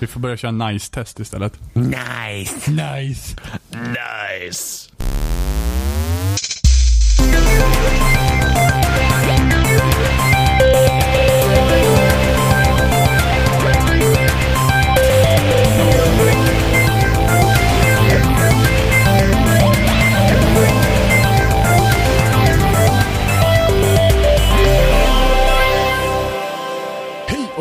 Vi får börja köra nice-test istället. Nice! Nice! Nice!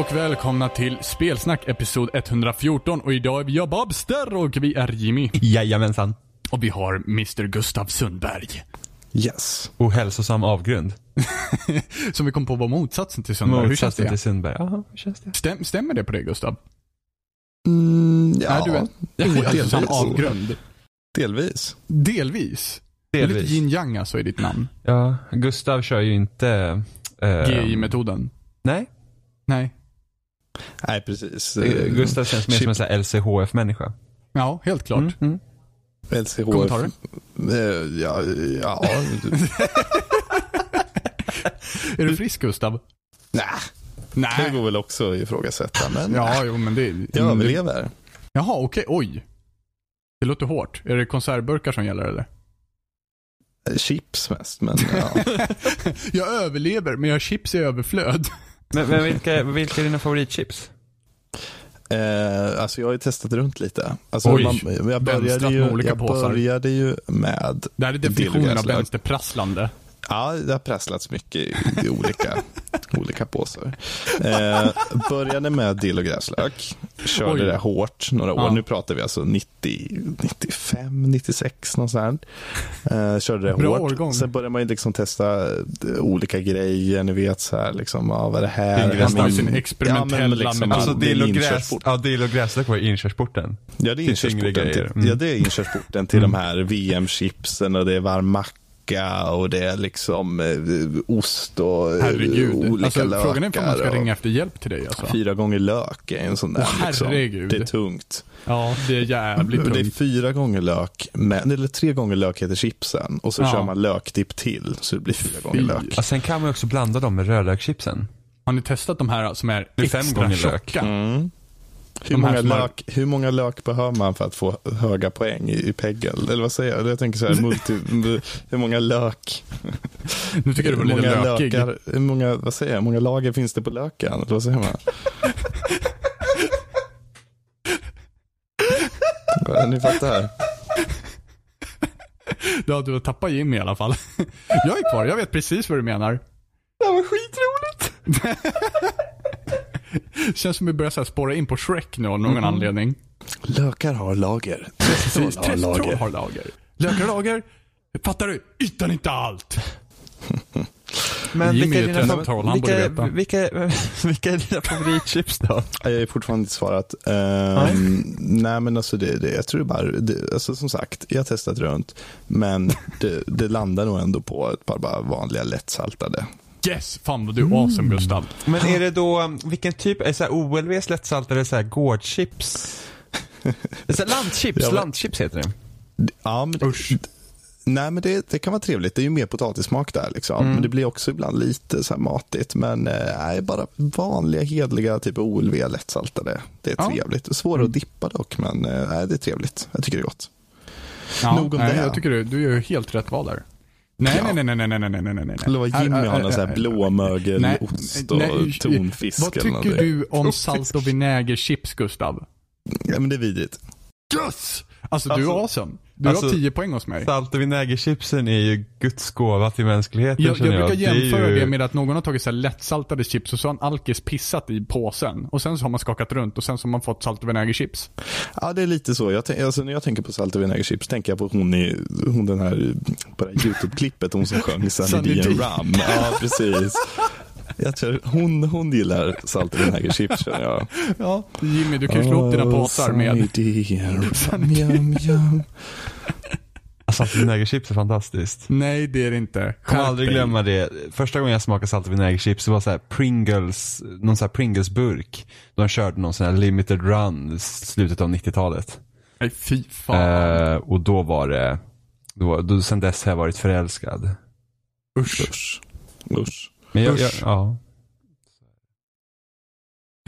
Och välkomna till Spelsnack episod 114 och idag är vi jag Bobster och vi är Jimmy. Jajamensan. Och vi har Mr Gustav Sundberg. Yes. Ohälsosam avgrund. Som vi kom på var motsatsen till Sundberg. Hur känns Motsatsen det? till Sundberg. Hur känns det? Stäm, stämmer det på dig Gustav? Mm, ja, är du en ohälsosam avgrund? delvis. Delvis. Det är lite Delvis. yin yang alltså i ditt namn. Ja, Gustav kör ju inte... eh, GI-metoden. Nej, Nej. Nej, precis. eh, Gustav känns mer Chip- som en LCHF-människa. Ja, helt klart. Mm, mm. LCHF. Kommentarer? Eh, ja, ja. Är du frisk Gustav? Nej, det Nej. går väl också att ifrågasätta, men Ja, jo men det... jag överlever. Jaha, okej. Oj. Det låter hårt. Är det konservburkar som gäller eller? Chips mest, men ja. jag överlever, men jag har chips i överflöd. Men, men vilka, vilka är dina favoritchips? Eh, alltså jag har ju testat runt lite. Alltså Oj, man, jag började ju, med olika jag påsar. började ju med, Det här är definitionen av Dillgräslök. vänsterprasslande. Ja det har prasslats mycket i, i olika, olika påsar. Eh, började med dill och gräslök. Körde Oj. det hårt några år. Ja. Nu pratar vi alltså 90, 95, 96 någonstans. Eh, körde det Bra hårt. årgång. Sen började man ju liksom testa eh, olika grejer. Ni vet så här, liksom, ja, vad är det här? Dill och gräslök. men- Sin ja, experimentella liksom. Alltså dill och, gräs, ja, dill och gräslök var ju inkörsporten. Ja, det är inkörsporten till. Mm. ja, det är inkörsporten till de här VM-chipsen och det är varm macka och det är liksom eh, ost och eh, Herregud. olika Alltså, lökar. frågan är om man ska och ringa efter hjälp till dig alltså. Fyra gånger lök är en sån där. Åh, liksom. Det är tungt. Ja, det är jävligt Det är tungt. fyra gånger lök, med, eller tre gånger lök heter chipsen och så Ja. kör man lökdipp till så det blir fyra gånger lök. Ja, sen kan man också blanda dem med rödlökschipsen. Har ni testat de här som är är fem extra gånger lök. tjocka? Mm. Hur, många lök, hur många lök behöver man för att få höga poäng i, i Peggle? Eller vad säger jag? Jag tänker så här, multi, hur många lök? Nu tycker du var hur lite många lökig. lökar, hur många, vad säger jag, hur många lager finns det på löken? Eller vad säger man? Ja, Ni fattar. Ja, du har tappat Jimmy i alla fall. Jag är kvar, jag vet precis vad du menar. Det här var skitroligt! Känns som vi börjar så här spåra in på Shrek nu av någon Mm. anledning. Lökar har lager. Precis, har lager. har lager. Lökar har lager. Fattar du? Ytan inte allt. Men Jimmy vilka är dina, troll, han borde veta. vilka, vilka, vilka är dina favoritchips då? Jag har fortfarande inte svarat. Ehm, nej men alltså det, det, jag tror bara, det, alltså som sagt, jag har testat runt. Men det, det landar nog ändå på ett par bara vanliga lättsaltade. Yes! Fan vad du är awesome Gustav. Men är det då, um, vilken typ, är det så här OLVs lättsaltare eller så här gårdchips? Det är så här landchips, Ja, landchips heter det. Ja, men Usch. Nej men det, det kan vara trevligt, det är ju mer potatissmak där liksom. Men det blir också ibland lite så här matigt. Men eh, nej, bara vanliga hedliga typ OLV lättsaltade. Det är Ja. trevligt. Svårare att dippa dock men eh, nej, det är trevligt. Jag tycker det är gott. Ja, Nog om nej, det. Jag tycker du, du gör helt rätt val där. Nej, nej, nej, nej, nej, nej, nej, nej, nej. Eller vad Jimmy har, någon sån här blåmögelost och tonfisk Vad tycker du om salt och vinägerchips Gustav? Ja men det är vidrigt. Yes! Alltså du är Alltså- awesome. Du alltså- har 10 poäng hos mig. Salt och vinägerchipsen är ju Guds gåva till mänskligheten Jag, jag brukar Det är jämföra ju- det med att någon har tagit så här lättsaltade chips och så har en alkis pissat i påsen. Och sen så har man skakat runt och sen så har man fått salt och vinägerchips. Ja det är lite så. Jag alltså, när jag tänker på salt och vinägerchips tänker jag på hon, i, hon den här på det här YouTube-klippet, hon som sjöng Sunny D Rum. Ja precis. Jag tror, hon, hon gillar salt och vinägerchips känner jag. Ja. Jimmy, du kan ju slå upp dina påsar med... Salt och vinägerchips är fantastiskt. Nej, det är det inte. Jag kommer aldrig glömma det. Första gången jag smakade salt och vinägerchips var så här Pringles, någon så här Pringles-burk. De körde någon sån här limited run i slutet av 90-talet. Nej, fy fan. Eh, och då var det, då, då, sen dess har jag varit förälskad. Usch. Usch. Usch. Men jag, jag, ja.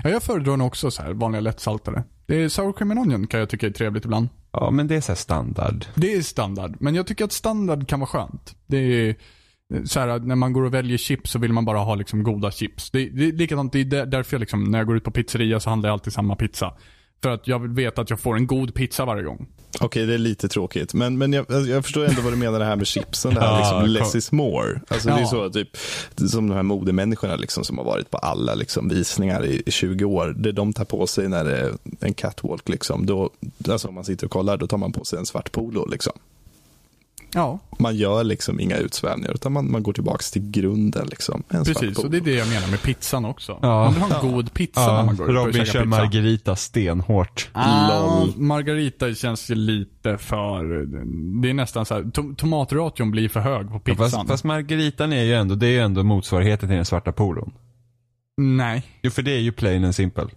Ja, jag föredrar nog också så här vanliga lättsaltade. Det är sour cream and onion kan jag tycka är trevligt ibland. Ja, men det är så standard. Det är standard, men jag tycker att standard kan vara skönt. Det är så här, när man går och väljer chips så vill man bara ha liksom goda chips. Det, det likadant, det är där- därför jag liksom, när jag går ut på pizzeria så handlar jag alltid samma pizza. För att jag vill veta att jag får en god pizza varje gång. Okej, det är lite tråkigt. Men, men jag, alltså, jag förstår ändå vad du menar det här med chipsen. Det här Ja, liksom, less is more. Alltså, Det är Ja. så typ, som de här modemänniskorna liksom, som har varit på alla liksom, visningar i, i 20 år. Det de tar på sig när det är en catwalk, liksom, då, alltså, om man sitter och kollar, då tar man på sig en svart polo. Liksom. Ja, Man gör liksom inga utsvävningar, utan man, man går tillbaka till grunden. Liksom, en svart precis. Och det är det jag menar med pizzan också. Ja. Man vill ha en god pizza när Ja, man går ut och Robin kör pizza. Margarita stenhårt. Ah. Margarita känns ju lite för... Det är nästan så här, to- tomatration blir för hög på pizzan. Fast, fast Margaritan är ju ändå, det är ju ändå motsvarigheten till den svarta polon. Nej. Jo, för det är ju plain and simple.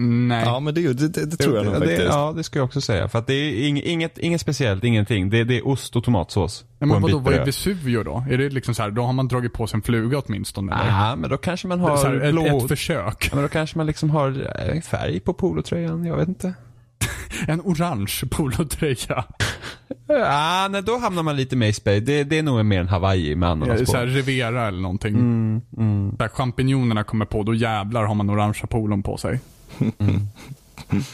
Nej. Ja, men det, det, det, det tror jag nog faktiskt. Ja, det ska jag också säga. För att det är ing- inget, inget speciellt, ingenting. Det, det är ost och tomatsås. Ja, på men en vadå, vad är. Vesuvio då? Är det liksom så här, då har man dragit på sig en fluga åtminstone? eller? Ja, men då kanske man har här, ett, blå... ett försök. Ja, men då kanske man liksom har eh, färg på polotröjan, jag vet inte. En orange polotröja. Ja, nej, då hamnar man lite mer i Space. Det, det är nog mer en Hawaii med ananas Så här, på. Rivera eller någonting. Mm, mm. Där champinjonerna kommer på, då jävlar har man orangea polon på sig. Mm.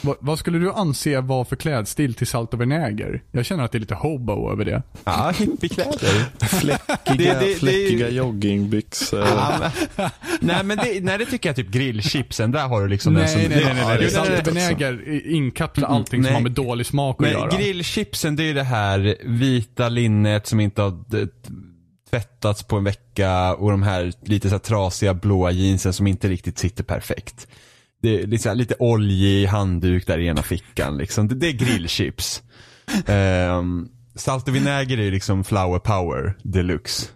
vad, vad skulle du anse vara för klädstil till salt och vinäger? Jag känner att det är lite hobo över det. Ja, hippiekläder. Fläckiga, Det- det- det- fläckiga joggingbyxor. Ja, men, nej, men det, nej, det tycker jag typ grillchipsen. Där har du liksom den Nej, som... nej, nej, nej, det Salt och vinäger inkapslar Mm, allting som nej. har med dålig smak att Men göra. grillchipsen, det är det här vita linnet som inte har tvättats på en vecka och de här lite så här trasiga blåa jeansen som inte riktigt sitter perfekt. Det är här, lite oljig handduk där i ena fickan liksom. Det, det är grillchips. um, salt och vinäger är liksom flower power deluxe.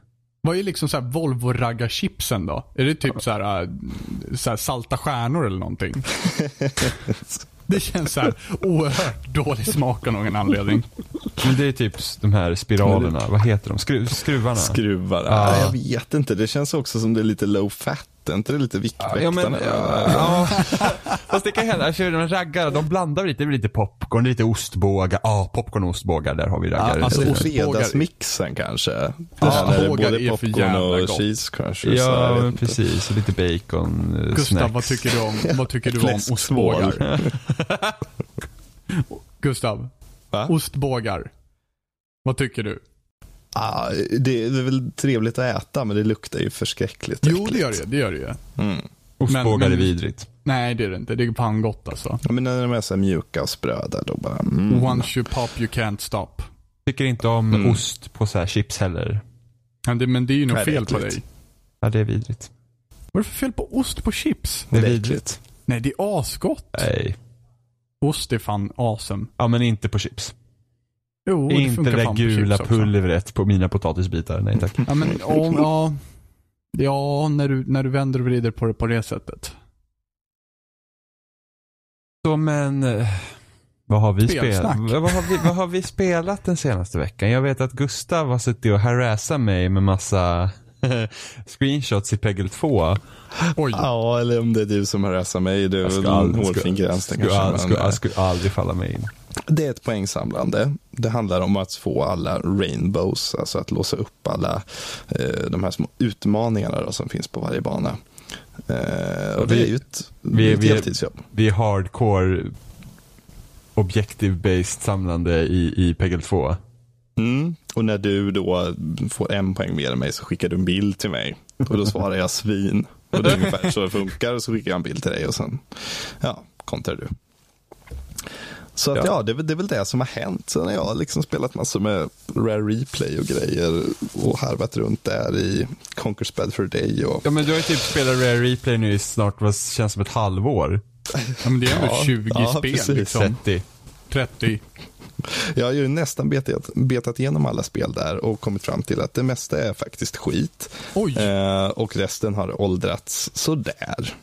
Vad är liksom så här Volvo-raggarchipsen då? Är det typ så här, äh, så här salta stjärnor eller någonting? Det känns så här oerhört dålig smak av någon anledning. Men det är typ de här spiralerna, vad heter de? Skru, skruvarna? Skruvar. Ja. Ja. Jag vet inte, det känns också som det är lite low fat. Är inte det lite viktväktarna? Ja, men, ja, ja. Fast det kan hända, alltså, de raggarna, de blandar lite, det blir lite popcorn, lite ostbågar. Ja, popcorn och ostbågar, där har vi raggare. Ja, alltså, fredagsmixen kanske. Ja, Ja, när det är ostbågar både är för popcorn jävla och gott. cheese jag ja, men precis. Och lite bacon, eh, Gustav, snacks. vad tycker du om, vad tycker du om ostbågar? Gustav, Va? ostbågar. Vad tycker du? Ah, det är väl trevligt att äta, men det luktar ju förskräckligt Jo, äckligt. det gör det. Det gör det ju. Mm. Ostbågar men- är vidrigt. Nej, det är det inte. Det är fan gott alltså. Ja, men när de är så mjuka och spröda, då bara... Mm. Once you pop you can't stop. Tycker inte om Mm. ost på så här chips heller. Men det, men det är ju nog Nej, fel på dig. Ja, det är vidrigt. Vad är det för fel på ost på chips? Det är Det är vidrigt. Nej, det är asgott. Nej. Ost är fan awesome. Ja, men inte på chips. Jo, inte det där gula pulvret på mina potatisbitar. Nej tack. Ja, men ja, ja, ja när, du, när du vänder och vrider på det på det sättet. Så men, eh, vad har vi spelat? Vad har vi, vad har vi spelat den senaste veckan? Jag vet att Gustav har suttit och harassat mig med massa screenshots i Peggle 2. Oj. Ja, eller om det är du som harassar mig. Det är väl en hårfin gräns skulle, kanske. all, skulle, eh, skulle aldrig falla mig in. Det är ett poängsamlande. Det handlar om att få alla rainbows, alltså att låsa upp alla eh, de här små utmaningarna då, som finns på varje bana. Eh, och det Vi- är ju ett, vi- det ett vi- heltidsjobb. Vi är hardcore objective-based samlande i, i Peggle 2. Mm. Och när du då får en poäng mer än mig så skickar du en bild till mig. Och då svarar jag svin. Och det är ungefär så det funkar. Och så skickar jag en bild till dig och sen ja, kontrar du. Så att, Ja. ja, det, är det är väl det som har hänt. Sen har jag liksom spelat massor med Rare Replay och grejer och harvat runt där i Conquer Bad for Day. Och, Ja men du har ju typ spelat Rare Replay nu i snart vad känns som ett halvår. Ja, men det är ändå Ja, 20 ja, spel precis. liksom. 30. 30. Jag har ju nästan betat, betat igenom alla spel där och kommit fram till att det mesta är faktiskt skit. Eh, och resten har åldrats sådär.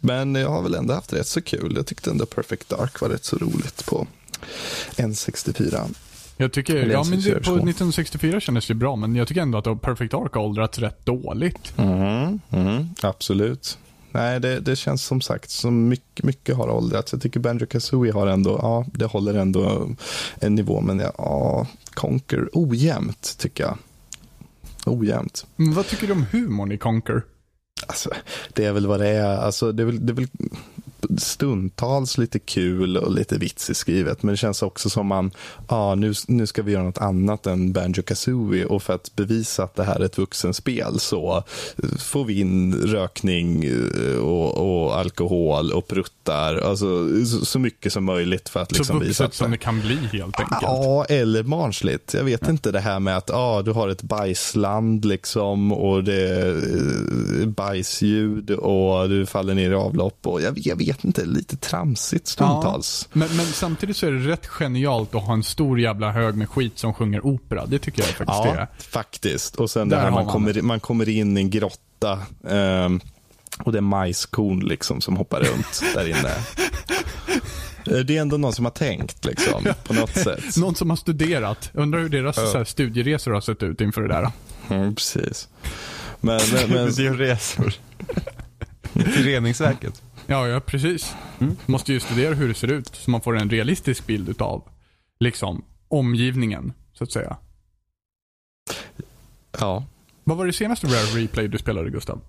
Men jag har väl ändå haft rätt så kul. Jag tyckte ändå Perfect Dark var rätt så roligt på N64. Jag tycker, ja men det, på 64. 1964 kändes det bra, men jag tycker ändå att Perfect Dark har åldrats rätt dåligt. Mm, mm, absolut. Nej det, det känns som sagt som mycket, mycket har åldrats. Jag tycker Banjo Kazooie har ändå, ja, det håller ändå en nivå, men ja, Conquer, ojämnt tycker jag. Ojämnt. Men vad tycker du om humorn i Conquer? Alltså, det är väl vad det är. Alltså, det, är väl, det är väl stundtals lite kul och lite vitsigt skrivet. Men det känns också som man, ja nu, nu ska vi göra något annat än Banjo Kazooie och för att bevisa att det här är ett vuxenspel så får vi in rökning eh, och, och alkohol och pruttar. Alltså så, så mycket som möjligt för att liksom så visa vuxet att som det kan bli helt enkelt. Ja, eller barnsligt. Jag vet inte det här med att ah, du har ett bajsland liksom och det är eh, bajsljud och du faller ner i avlopp och jag, jag vet inte, lite tramsigt stundtals. Men, men samtidigt så är det rätt genialt att ha en stor jävla hög med skit som sjunger opera. Det tycker jag faktiskt det Ja, är. faktiskt. Och sen Där det här man man kommer, man kommer in i en grotta ehm, och det är majskorn liksom som hoppar runt där inne. Eh, Det är ändå någon som har tänkt liksom, på något sätt. Någon som har studerat. Undrar hur deras så här, studieresor har sett ut inför det där. Mm, precis. Men, men, men, Det är ju resor. Till reningsverket. Ja, ja precis. Mm. Måste ju studera hur det ser ut så man får en realistisk bild utav liksom omgivningen, så att säga. ja, Vad var det senaste Rare Replay du spelade, Gustav?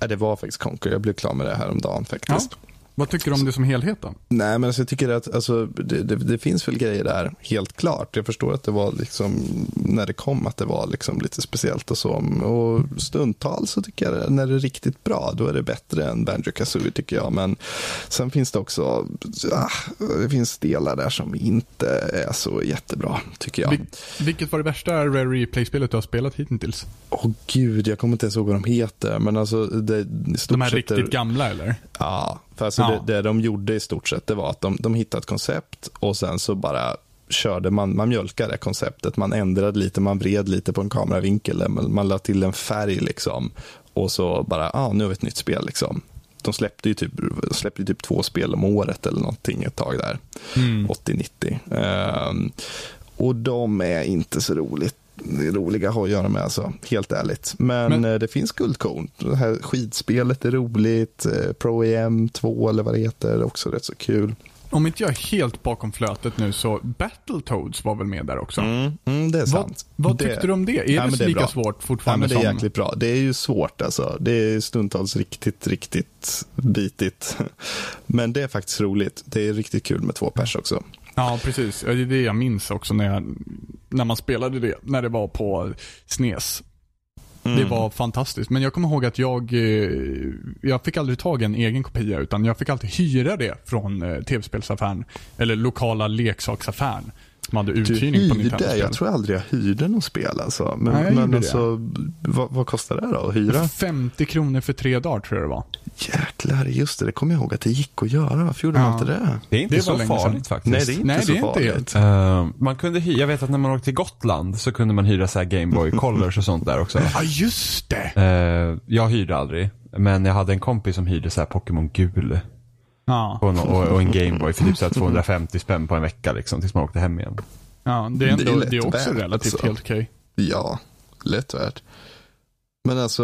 Ja, det var faktiskt Conquer. Jag blev klar med det här om dagen faktiskt. Vad tycker du om det som helhet då? Nej, men alltså, jag tycker att alltså, det, det, det finns väl grejer där, helt klart. Jag förstår att det var liksom, när det kom, att det var liksom lite speciellt och så. Och stundtals så tycker jag, när det är riktigt bra, då är det bättre än Banjo Kazooie tycker jag. Men sen finns det också, ah, det finns delar där som inte är så jättebra, tycker jag. Vil- vilket var det värsta Rare Replay-spelet du har spelat hittills? Åh gud, jag kommer inte ens ihåg vad de heter. Men alltså, det, De här riktigt är- gamla eller? Ja, för alltså Ja. Det, det de gjorde i stort sett det var att de, de hittade ett koncept och sen så bara körde man, man mjölkade det konceptet, man ändrade lite, man vred lite på en kameravinkel, man, man la till en färg liksom och så bara, ja ah, nu har vi ett nytt spel liksom. De släppte ju typ, släppte ju typ två spel om året eller någonting ett tag där, Mm. 80-90. Ehm, och de är inte så roligt roliga att ha att göra med alltså, helt ärligt. Men, Men- eh, det finns guldkorn. Det här skidspelet är roligt, eh, Pro EM 2 eller vad det heter, är också rätt så kul. Om inte jag är helt bakom flötet nu så Battletoads var väl med där också? Mm, mm, det är Vad, sant. vad det, tyckte du om det? Är Ja, det det är lika bra. svårt fortfarande men det är som... jäkligt bra. Det är ju svårt alltså. Det är stundtals riktigt, riktigt bitigt. Men det är faktiskt roligt. Det är riktigt kul med två pers också. Ja, precis. Det är det jag minns också när, jag, när man spelade det. När det var på SNES. Det Mm. var fantastiskt. Men jag kommer ihåg att jag, eh, jag fick aldrig tag i en egen kopia utan jag fick alltid hyra det från eh, tv-spelsaffären. Eller lokala leksaksaffären. Som hade Du uthyrning på hyrde? Nintendo-spel. Jag tror aldrig jag hyrde något spel alltså. Men, Nej, men alltså, vad, vad kostar det då att hyra? 50 kronor för tre dagar tror jag det var. Jäklar, just det. Det kommer jag ihåg att det gick att göra. Varför gjorde Ja. man inte det? Det är inte Det så farligt sedan. faktiskt. Nej, det är inte Nej, så det är inte farligt. helt. Eh, man kunde hy- jag vet att när man åkte till Gotland så kunde man hyra så här Gameboy Colors och sånt där också. Ja, just det. Eh, jag hyrde aldrig, men jag hade en kompis som hyrde så här Pokémon gul Ja, och, en- och, och en Gameboy för typ så här 250 spänn på en vecka liksom tills man åkte hem igen. ja det, är ändå, Det är det, är också värt, relativt alltså. helt okej. Ja, lätt värt. Men alltså,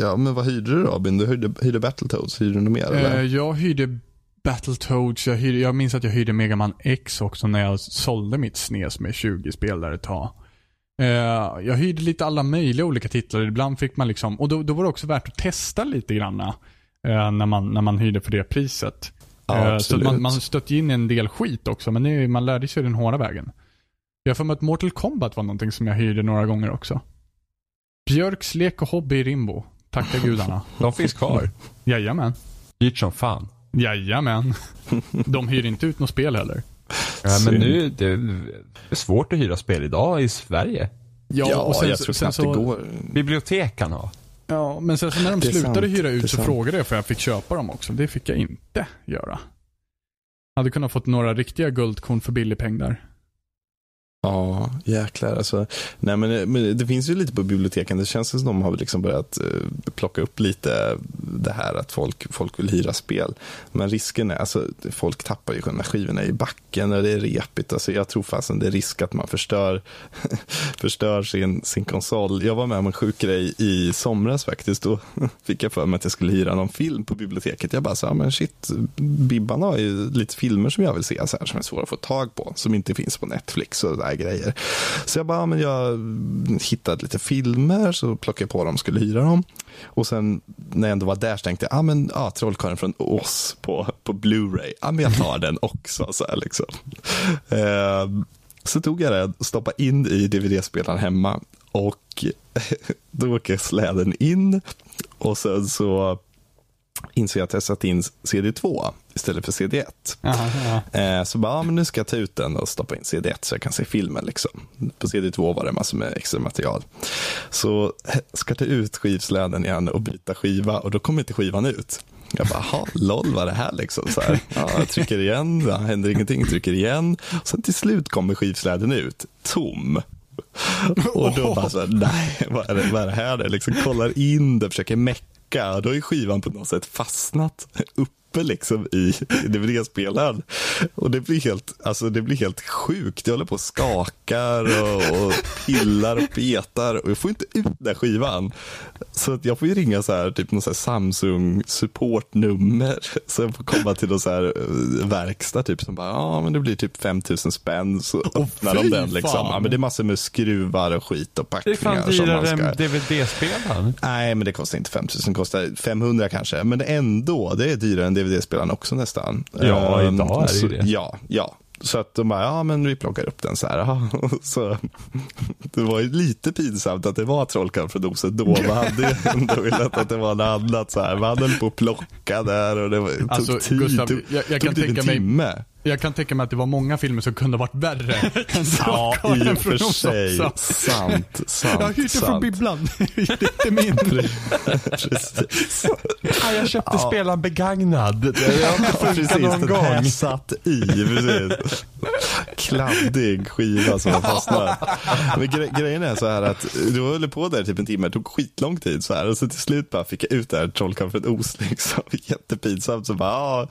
ja, men vad hyrde du Robin? Du hyrde, hyrde Battletoads, hyrde du mer eller? Eh, jag hyrde Battletoads, jag, hyrde, jag minns att jag hyrde Mega Man X också när jag sålde mitt SNES med 20 spel där ett tag. Eh, jag hyrde lite alla möjliga olika titlar. Ibland fick man liksom, och då, då var det också värt att testa lite grann eh, när, man, när man hyrde för det priset. Ja, så man, man stötte in en del skit också, men det, man lärde sig den hårda vägen. Jag har för mig att Mortal Kombat var någonting som jag hyrde några gånger också. Björks lek och hobby i Rimbo. Tacka gudarna. De finns kvar. Jajamän. Dyrt som fan. Jajamän. De hyr inte ut något spel heller. Ja, men nu, det är svårt att hyra spel idag i Sverige. Ja, och sen, jag tror sen så, det går. Bibliotek kan ha. Ja, men sen så när de slutade sant, hyra ut så sant. frågade jag för jag fick köpa dem också. Det fick jag inte göra. Hade kunnat fått några riktiga guldkorn för billig peng där. Ja, jäklar. Alltså, nej, men, eh, men det finns ju lite på biblioteken. Det känns som att de har liksom börjat uh, plocka upp lite det här att folk, folk vill hyra spel. Men risken är, alltså, folk tappar ju själva skivorna i backen och det är repigt. Alltså, jag tror fasen det är risk att man förstör, förstör sin, sin konsol. Jag var med om en sjuk grej i somras faktiskt. Då fick jag för mig att jag skulle hyra någon film på biblioteket. Jag bara sa, men shit, Bibban har ju lite filmer som jag vill se så här, som är svåra att få tag på. Som inte finns på Netflix och här grejer. Så jag bara, men jag hittade lite filmer, så plockade jag på dem och skulle hyra dem. Och sen när jag ändå var där så tänkte jag, ah, men ah, Trollkarlen från Oz på, på Blu-ray, ah, men jag tar den också. Så, här, liksom. eh, så tog jag den och stoppade in i dvd-spelaren hemma. Och då åker släden in och sen så inser jag att jag satt in CD2 istället för CD1. Jaha, ja. Eh, så bara, ja, men nu ska jag ta ut den och stoppa in CD1 så jag kan se filmen. Liksom. På CD2 var det massor med extra material. Så ska jag ta ut skivsläden igen och byta skiva och då kommer inte skivan ut. Jag bara, ha, loll vad är det här liksom? Så här, ja, jag trycker igen, det händer ingenting, trycker igen. Sen till slut kommer skivsläden ut, tom. Och då bara så här, nej, vad är det, vad är det här? Jag liksom kollar in det, försöker mecka, då är skivan på något sätt fastnat uppe liksom i, dvd-spelaren. Och det blir helt, alltså det blir helt sjukt. Jag håller på och skakar och, och pillar och petar och jag får inte ut den skivan. Så att jag får ju ringa så här, typ någon Samsung supportnummer. Så jag får komma till någon så här eh, verkstad typ som bara, ja men det blir typ 5000 spänn. Så öppnar de den liksom. Ja men det är massor med skruvar och skit och Det är packningar. fan dyrare ska... än DVD-spelaren. Nej, men det kostar inte 5000, det kostar 500 kanske. Men ändå, det är dyrare än DVD-spelaren också nästan. Ja, Ehm, idag är det ju så, det. Ja, ja. Så att de bara, ja men vi plockar upp den så här. Så, det var ju lite pinsamt att det var Trollkarlen från Oset då. Man hade ju ändå velat att det var något annat så här. Man höll på att plocka där och det var, tog Alltså, tid. Gustav, tog, jag- jag tog kan typ tänka en mig- timme. Jag kan tänka mig att det var många filmer som kunde ha varit värre Ja, i och för sig. Sant, sant, Jag hyrde från bibblan. det är inte min. Precis. Ah, jag köpte Ja. spelaren begagnad. Det har inte Ja, funkat någon den gång. satt i. Precis. Kladdig skiva som har fastnat. Men gre grejen är så här att du höll på där typ en timme, det tog skitlång tid så här och så till slut bara fick jag ut det här Trollkarlen Oz liksom. Jättepinsamt så bara, ja,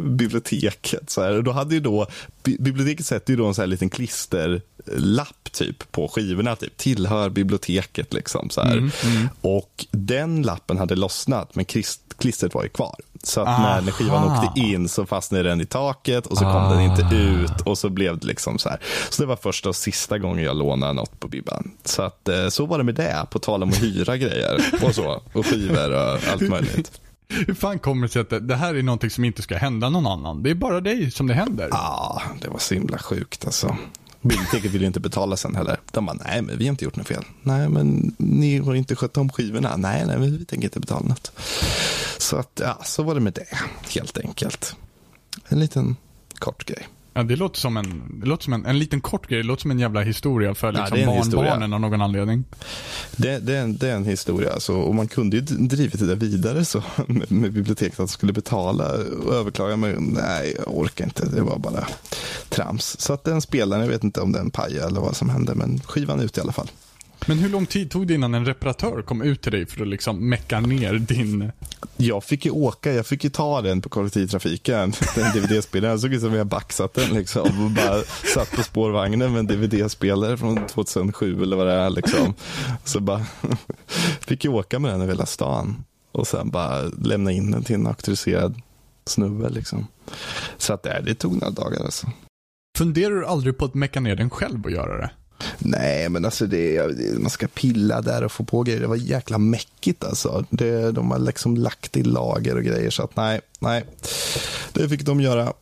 biblioteket så här. Och då hade ju då, bi biblioteket sätter ju då en så här liten klisterlapp typ på skivorna, typ tillhör biblioteket liksom så här. Och den lappen hade lossnat men klistret var ju kvar. Så att när, när skivan Aha. åkte in så fastnade den i taket och så kom den inte ut och så blev det liksom så här. Så det var första och sista gången jag lånade något på Bibban. Så att eh, så var det med det, på tal om att hyra grejer och så. Och skivor och allt möjligt. Hur fan kommer det sig att det, här är någonting som inte ska hända någon annan? Det är bara dig som det händer. Ja, det var så himla sjukt alltså. Biblioteket ville inte betala sen heller. De bara, nej men vi har inte gjort något fel. Nej men ni har inte skött om skivorna. Nej, nej men vi tänker inte betala något. Så att, ja, så var det med det helt enkelt. En liten kort grej. Ja, det låter som en, det låter som en, en liten kort grej. Det låter som en jävla historia för liksom barnbarnen av någon anledning. Det, det, är en, det är en historia alltså, och man kunde ju drivit det där vidare så med, med biblioteket att skulle betala och överklaga men nej jag orkar inte, det var bara trams. Så att den spelaren, jag vet inte om den pajade eller vad som hände men skivan är ute i alla fall. Men hur lång tid tog det innan en reparatör kom ut till dig för att liksom mecka ner din... Jag fick ju åka, jag fick ju ta den på kollektivtrafiken, den DVD-spelaren. Såg ut som jag baxat den liksom och bara satt på spårvagnen med en DVD-spelare från 2007 eller vad det är liksom. Så bara fick jag åka med den över hela stan och sen bara lämna in den till en auktoriserad snubbe liksom. Så att det, det tog några dagar alltså. Funderar du aldrig på att mecka ner den själv och göra det? Nej, men alltså det, man ska pilla där och få på grejer. Det var jäkla mäckigt alltså. Det, de har liksom lagt i lager och grejer så att nej, nej. Det fick de göra.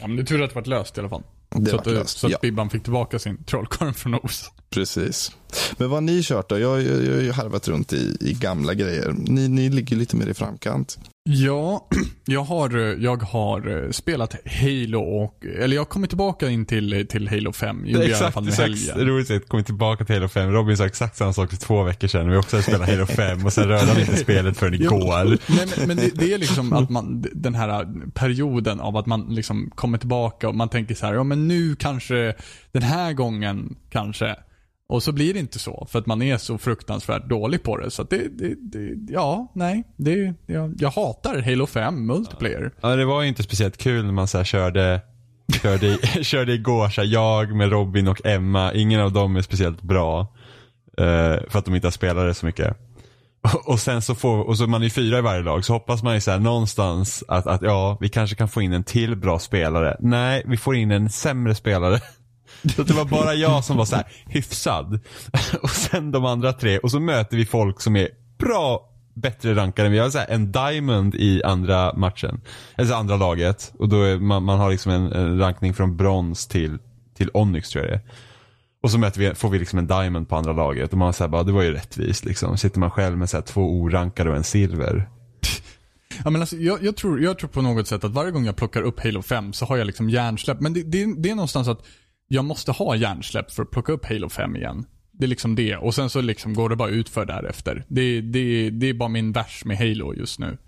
Ja, men det är tur att det vart löst i alla fall. Det så att, löst. så att Ja. Bibban fick tillbaka sin trollkarl från Oz. Precis. Men vad har ni kört då? Jag, jag, jag har ju harvat runt i, i gamla grejer. Ni, ni ligger lite mer i framkant. Ja, jag har, jag har eh, spelat Halo och, eller jag har kommit tillbaka in till, till Halo 5. Gjorde jag i alla Exakt, fall med exakt. roligt att komma tillbaka till Halo 5. Robin sa exakt samma sak för två veckor sedan. Vi också spelat Halo 5 och sen rörde han inte spelet förrän igår. Nej, men, men det, det är liksom att man, den här perioden av att man liksom kommer tillbaka och man tänker så här, ja men nu kanske, den här gången kanske. Och så blir det inte så, för att man är så fruktansvärt dålig på det. Så det, det, det ja, nej. Det, jag, jag hatar Halo 5 multiplayer. Ja, det var ju inte speciellt kul när man så körde, körde, körde igår, så här, jag med Robin och Emma. Ingen av dem är speciellt bra. eh, för att de inte har spelat det så mycket. Och, och sen så får, och så man är fyra i varje lag, så hoppas man ju så här någonstans att, att ja, vi kanske kan få in en till bra spelare. Nej, vi får in en sämre spelare. Så det var bara jag som var så här hyfsad. Och sen de andra tre. Och så möter vi folk som är bra, bättre rankade än vi. Jag har så här en diamond i andra matchen. Alltså andra laget. Och då är man, man har liksom en, en rankning från brons till, till onyx tror jag det är. Och så möter vi, får vi liksom en diamond på andra laget. Och man säger bara, det var ju rättvist liksom. Sitter man själv med så här två orankade och en silver. Ja, men alltså, jag, jag, tror, jag tror på något sätt att varje gång jag plockar upp Halo 5 så har jag liksom hjärnsläpp. Men det, det, det är någonstans att jag måste ha hjärnsläpp för att plocka upp Halo 5 igen. Det är liksom det. Och sen så liksom går det bara ut för därefter. Det, det, det är bara min vers med Halo just nu.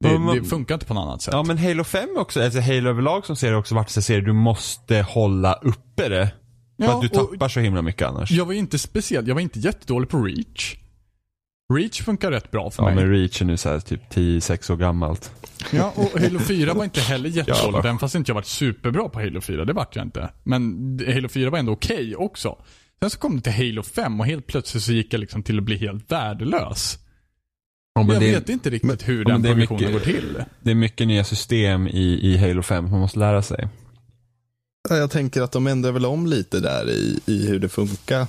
Det, Ja, men- det funkar inte på något annat sätt. Ja men Halo 5 också, alltså Halo överlag som serie också varit så serie du måste hålla uppe det. För Ja, att du tappar så himla mycket annars. Jag var inte speciellt, jag var inte jättedålig på Reach. Reach funkar rätt bra för Ja mig. men Reach är nu så här typ 10-6 år gammalt. Ja, och Halo 4 var inte heller jättedåligt, Jävlar. även fast inte jag varit superbra på Halo 4. Det vart jag inte. Men Halo 4 var ändå okej också. Sen så kom det till Halo 5 och helt plötsligt så gick jag liksom till att bli helt värdelös. Ja, men jag det, vet inte riktigt hur men den det är progressionen mycket- går till. det är mycket nya system i, i Halo 5 man måste lära sig. Ja, Jag tänker att de ändrar väl om lite där i, i hur det funkar.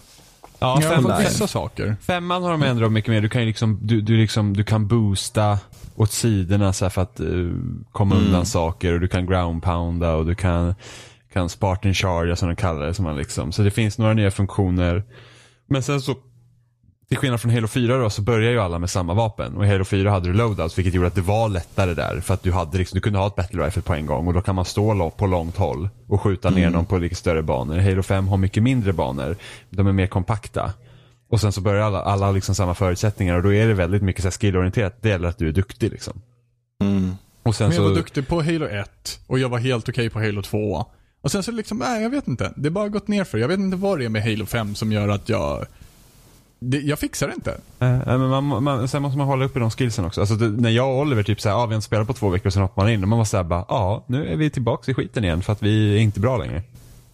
Ja, Ja, fem, vissa saker. femman har de ändrat mycket mer. Du kan ju liksom, du, du liksom, du kan boosta åt sidorna så för att eh, komma Mm. undan saker och du kan ground pounda och du kan, kan Spartan charge som de kallar det. Som man liksom. Så det finns några nya funktioner. Men sen så, till skillnad från Halo 4 då, så börjar ju alla med samma vapen. Och i Halo 4 hade du loadouts vilket gjorde att det var lättare där. För att du, hade liksom, du kunde ha ett battle rifle på en gång och då kan man stå på långt håll och skjuta ner någon på lite större banor. Halo 5 har mycket mindre banor. De är mer kompakta. Och sen så börjar alla, alla ha liksom samma förutsättningar och då är det väldigt mycket så här skillorienterat. Det gäller att du är duktig liksom. Mm. Och sen Men jag så, var duktig på Halo 1 och jag var helt okej på Halo 2. Och sen så liksom, nej jag vet inte. Det har bara gått ner för. Jag vet inte vad det är med Halo 5 som gör att jag... Det, jag fixar det inte. Eh, men man, man, sen måste man hålla uppe de skillsen också. Alltså det, när jag och Oliver typ såhär, ah, vi har inte spelat på två veckor och sen hoppar man in och man var såhär bara, ja nu är vi tillbaka i skiten igen för att vi är inte bra längre.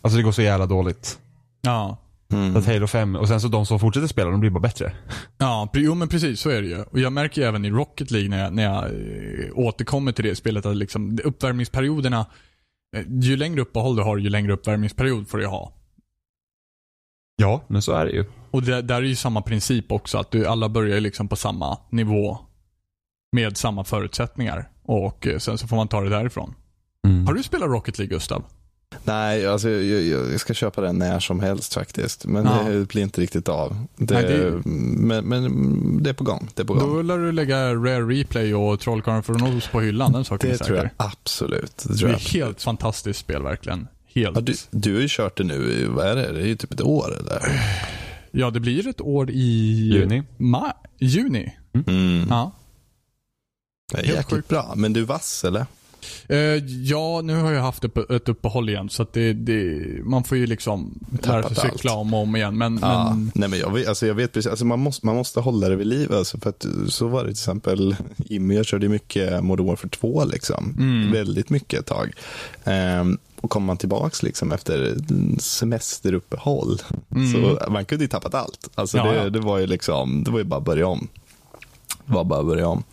Alltså det går så jävla dåligt. Ja. Mm. Att Halo 5, och sen så de som fortsätter spela, de blir bara bättre. Ja, jo men precis så är det ju. Och jag märker ju även i Rocket League när jag, när jag eh, återkommer till det spelet att liksom uppvärmningsperioderna, ju längre uppehåll du har, ju längre uppvärmningsperiod får du ha. Ja, men så är det ju. Och det, där är ju samma princip också, att du, alla börjar liksom på samma nivå med samma förutsättningar. Och eh, sen så får man ta det därifrån. Mm. Har du spelat Rocket League Gustav? Nej, alltså, jag, jag, jag ska köpa den när som helst faktiskt. Men Ja. det blir inte riktigt av. Det, Nej, det- men, men det är på gång. Det är på gång. Då lär du lägga Rare Replay och Trollkarlen från Oz på hyllan, den saken det är tror jag absolut. Det Det tror är jag. helt fantastiskt spel verkligen. Helt. Ja, du, du har ju kört det nu, i- vad är det? Det är ju typ ett år eller? Ja, det blir ett år i... Juni. Ma- juni. Mm. Ja. Det är Helt jäkligt sjukt. bra. Men du är vass eller? Eh, ja, nu har jag haft ett, ett uppehåll igen så att det, det, man får ju liksom lära sig cykla allt. om och om igen. Men, Ja. men Nej, men jag, vet, alltså, jag vet precis, alltså, man, måste, man måste hålla det vid liv. Alltså, för att, så var det till exempel, Jimmy jag körde mycket Modern Warfare 2 liksom. Mm. Väldigt mycket ett tag. Ehm, och kommer man tillbaks liksom efter semesteruppehåll Mm. så man kunde ju tappat allt. Alltså, Ja, det, ja. det var ju liksom, det var ju bara att börja om. Var bara börja om.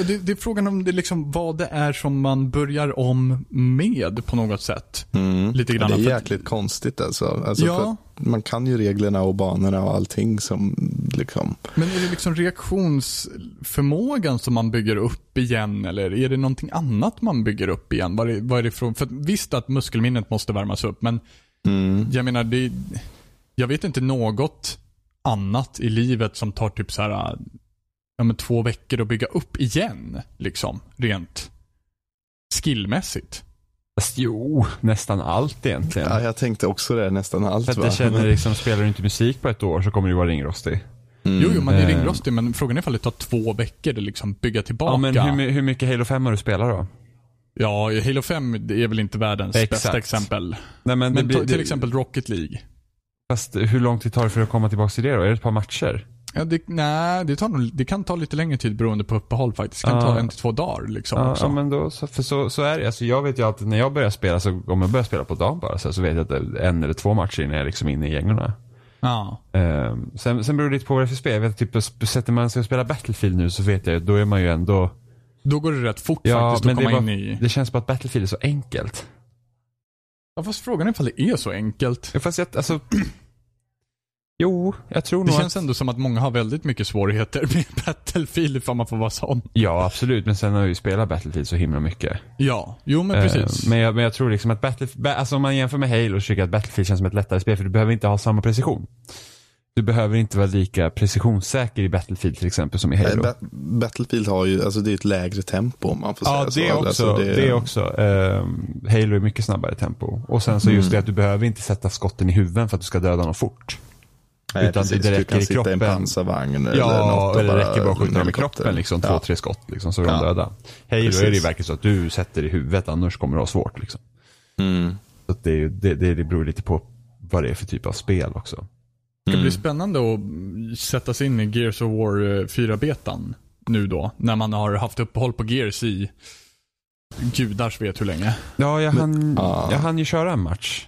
och det, det är frågan om det liksom vad det är som man börjar om med på något sätt. Mm. Lite Ja, grann. det är för- jäkligt konstigt alltså. alltså Ja. man kan ju reglerna och banorna och allting som liksom. Men är det liksom reaktionsförmågan som man bygger upp igen eller är det någonting annat man bygger upp igen? Vad är, vad är det för, för visst att muskelminnet måste värmas upp men Mm. jag menar det jag vet inte något annat i livet som tar typ så här, ja men två veckor att bygga upp igen. Liksom, rent skillmässigt. Fast jo, nästan allt egentligen. Ja, jag tänkte också det, nästan allt För att jag känner liksom, spelar du inte musik på ett år så kommer du vara ringrostig. Mm. Jo, jo, man är Eh. ringrostig, men frågan är ifall det tar två veckor att liksom bygga tillbaka. Ja, men hur, hur mycket Halo 5 har du spelat då? Ja, Halo 5 är väl inte världens Exakt. bästa exempel. Nej, men det Men blir, till det, exempel Rocket League. Fast hur lång tid tar det för att komma tillbaka till det då? Är det ett par matcher? Ja, det, nej, det, nog- det kan ta lite längre tid beroende på uppehåll faktiskt. Det kan Ja. ta en till två dagar liksom Ja, också. ja men då, för så, så är det. Alltså jag vet ju alltid när jag börjar spela, så om jag börjar spela på dagen bara, så, så vet jag att det är en eller två matcher innan jag är liksom inne i gängorna. Ja. Ehm, sen, sen beror det lite på vad det är för spel. Jag vet, typ, sätter man sig och spelar Battlefield nu så vet jag då är man ju ändå... Då går det rätt fort Ja, faktiskt att komma bara, in i... det känns bara att Battlefield är så enkelt. Ja, fast frågan är ifall det är så enkelt. Ja, Fast jag, alltså... Jo, jag tror Det nog känns att... ändå som att många har väldigt mycket svårigheter med Battlefield ifall man får vara sån. Ja, absolut. Men sen har jag ju spelat Battlefield så himla mycket. Ja, jo men precis. Eh, Men jag, men jag tror liksom att Battlefield, ba- alltså om man jämför med Halo så tycker jag att Battlefield känns som ett lättare spel för du behöver inte ha samma precision. Du behöver inte vara lika precisionssäker i Battlefield till exempel som i Nej, Halo. Ba- Battlefield har ju, alltså det är ett lägre tempo om man får Ja, säga det så. också. Alltså, det... också. Ehm, Halo är mycket snabbare tempo. Och sen så just Mm. det att du behöver inte sätta skotten i huvudet för att du ska döda någon fort. Nej, utan precis. det du räcker kan i sitta i en kroppen. pansarvagn eller Ja, något. och eller det räcker bara att skjuta dem i kroppen liksom. Två, Ja. tre skott liksom så är de Ja. döda. Halo Precis. är det ju verkligen så att du sätter i huvudet annars kommer du ha svårt liksom. Mm. Så det, det, det, beror lite på vad det är för typ av spel också. Det Mm. blir spännande att sätta sig in i Gears of War 4-betan nu då. När man har haft uppehåll på Gears i gudars vet hur länge. Ja, jag hann, ja. jag hann ju köra en match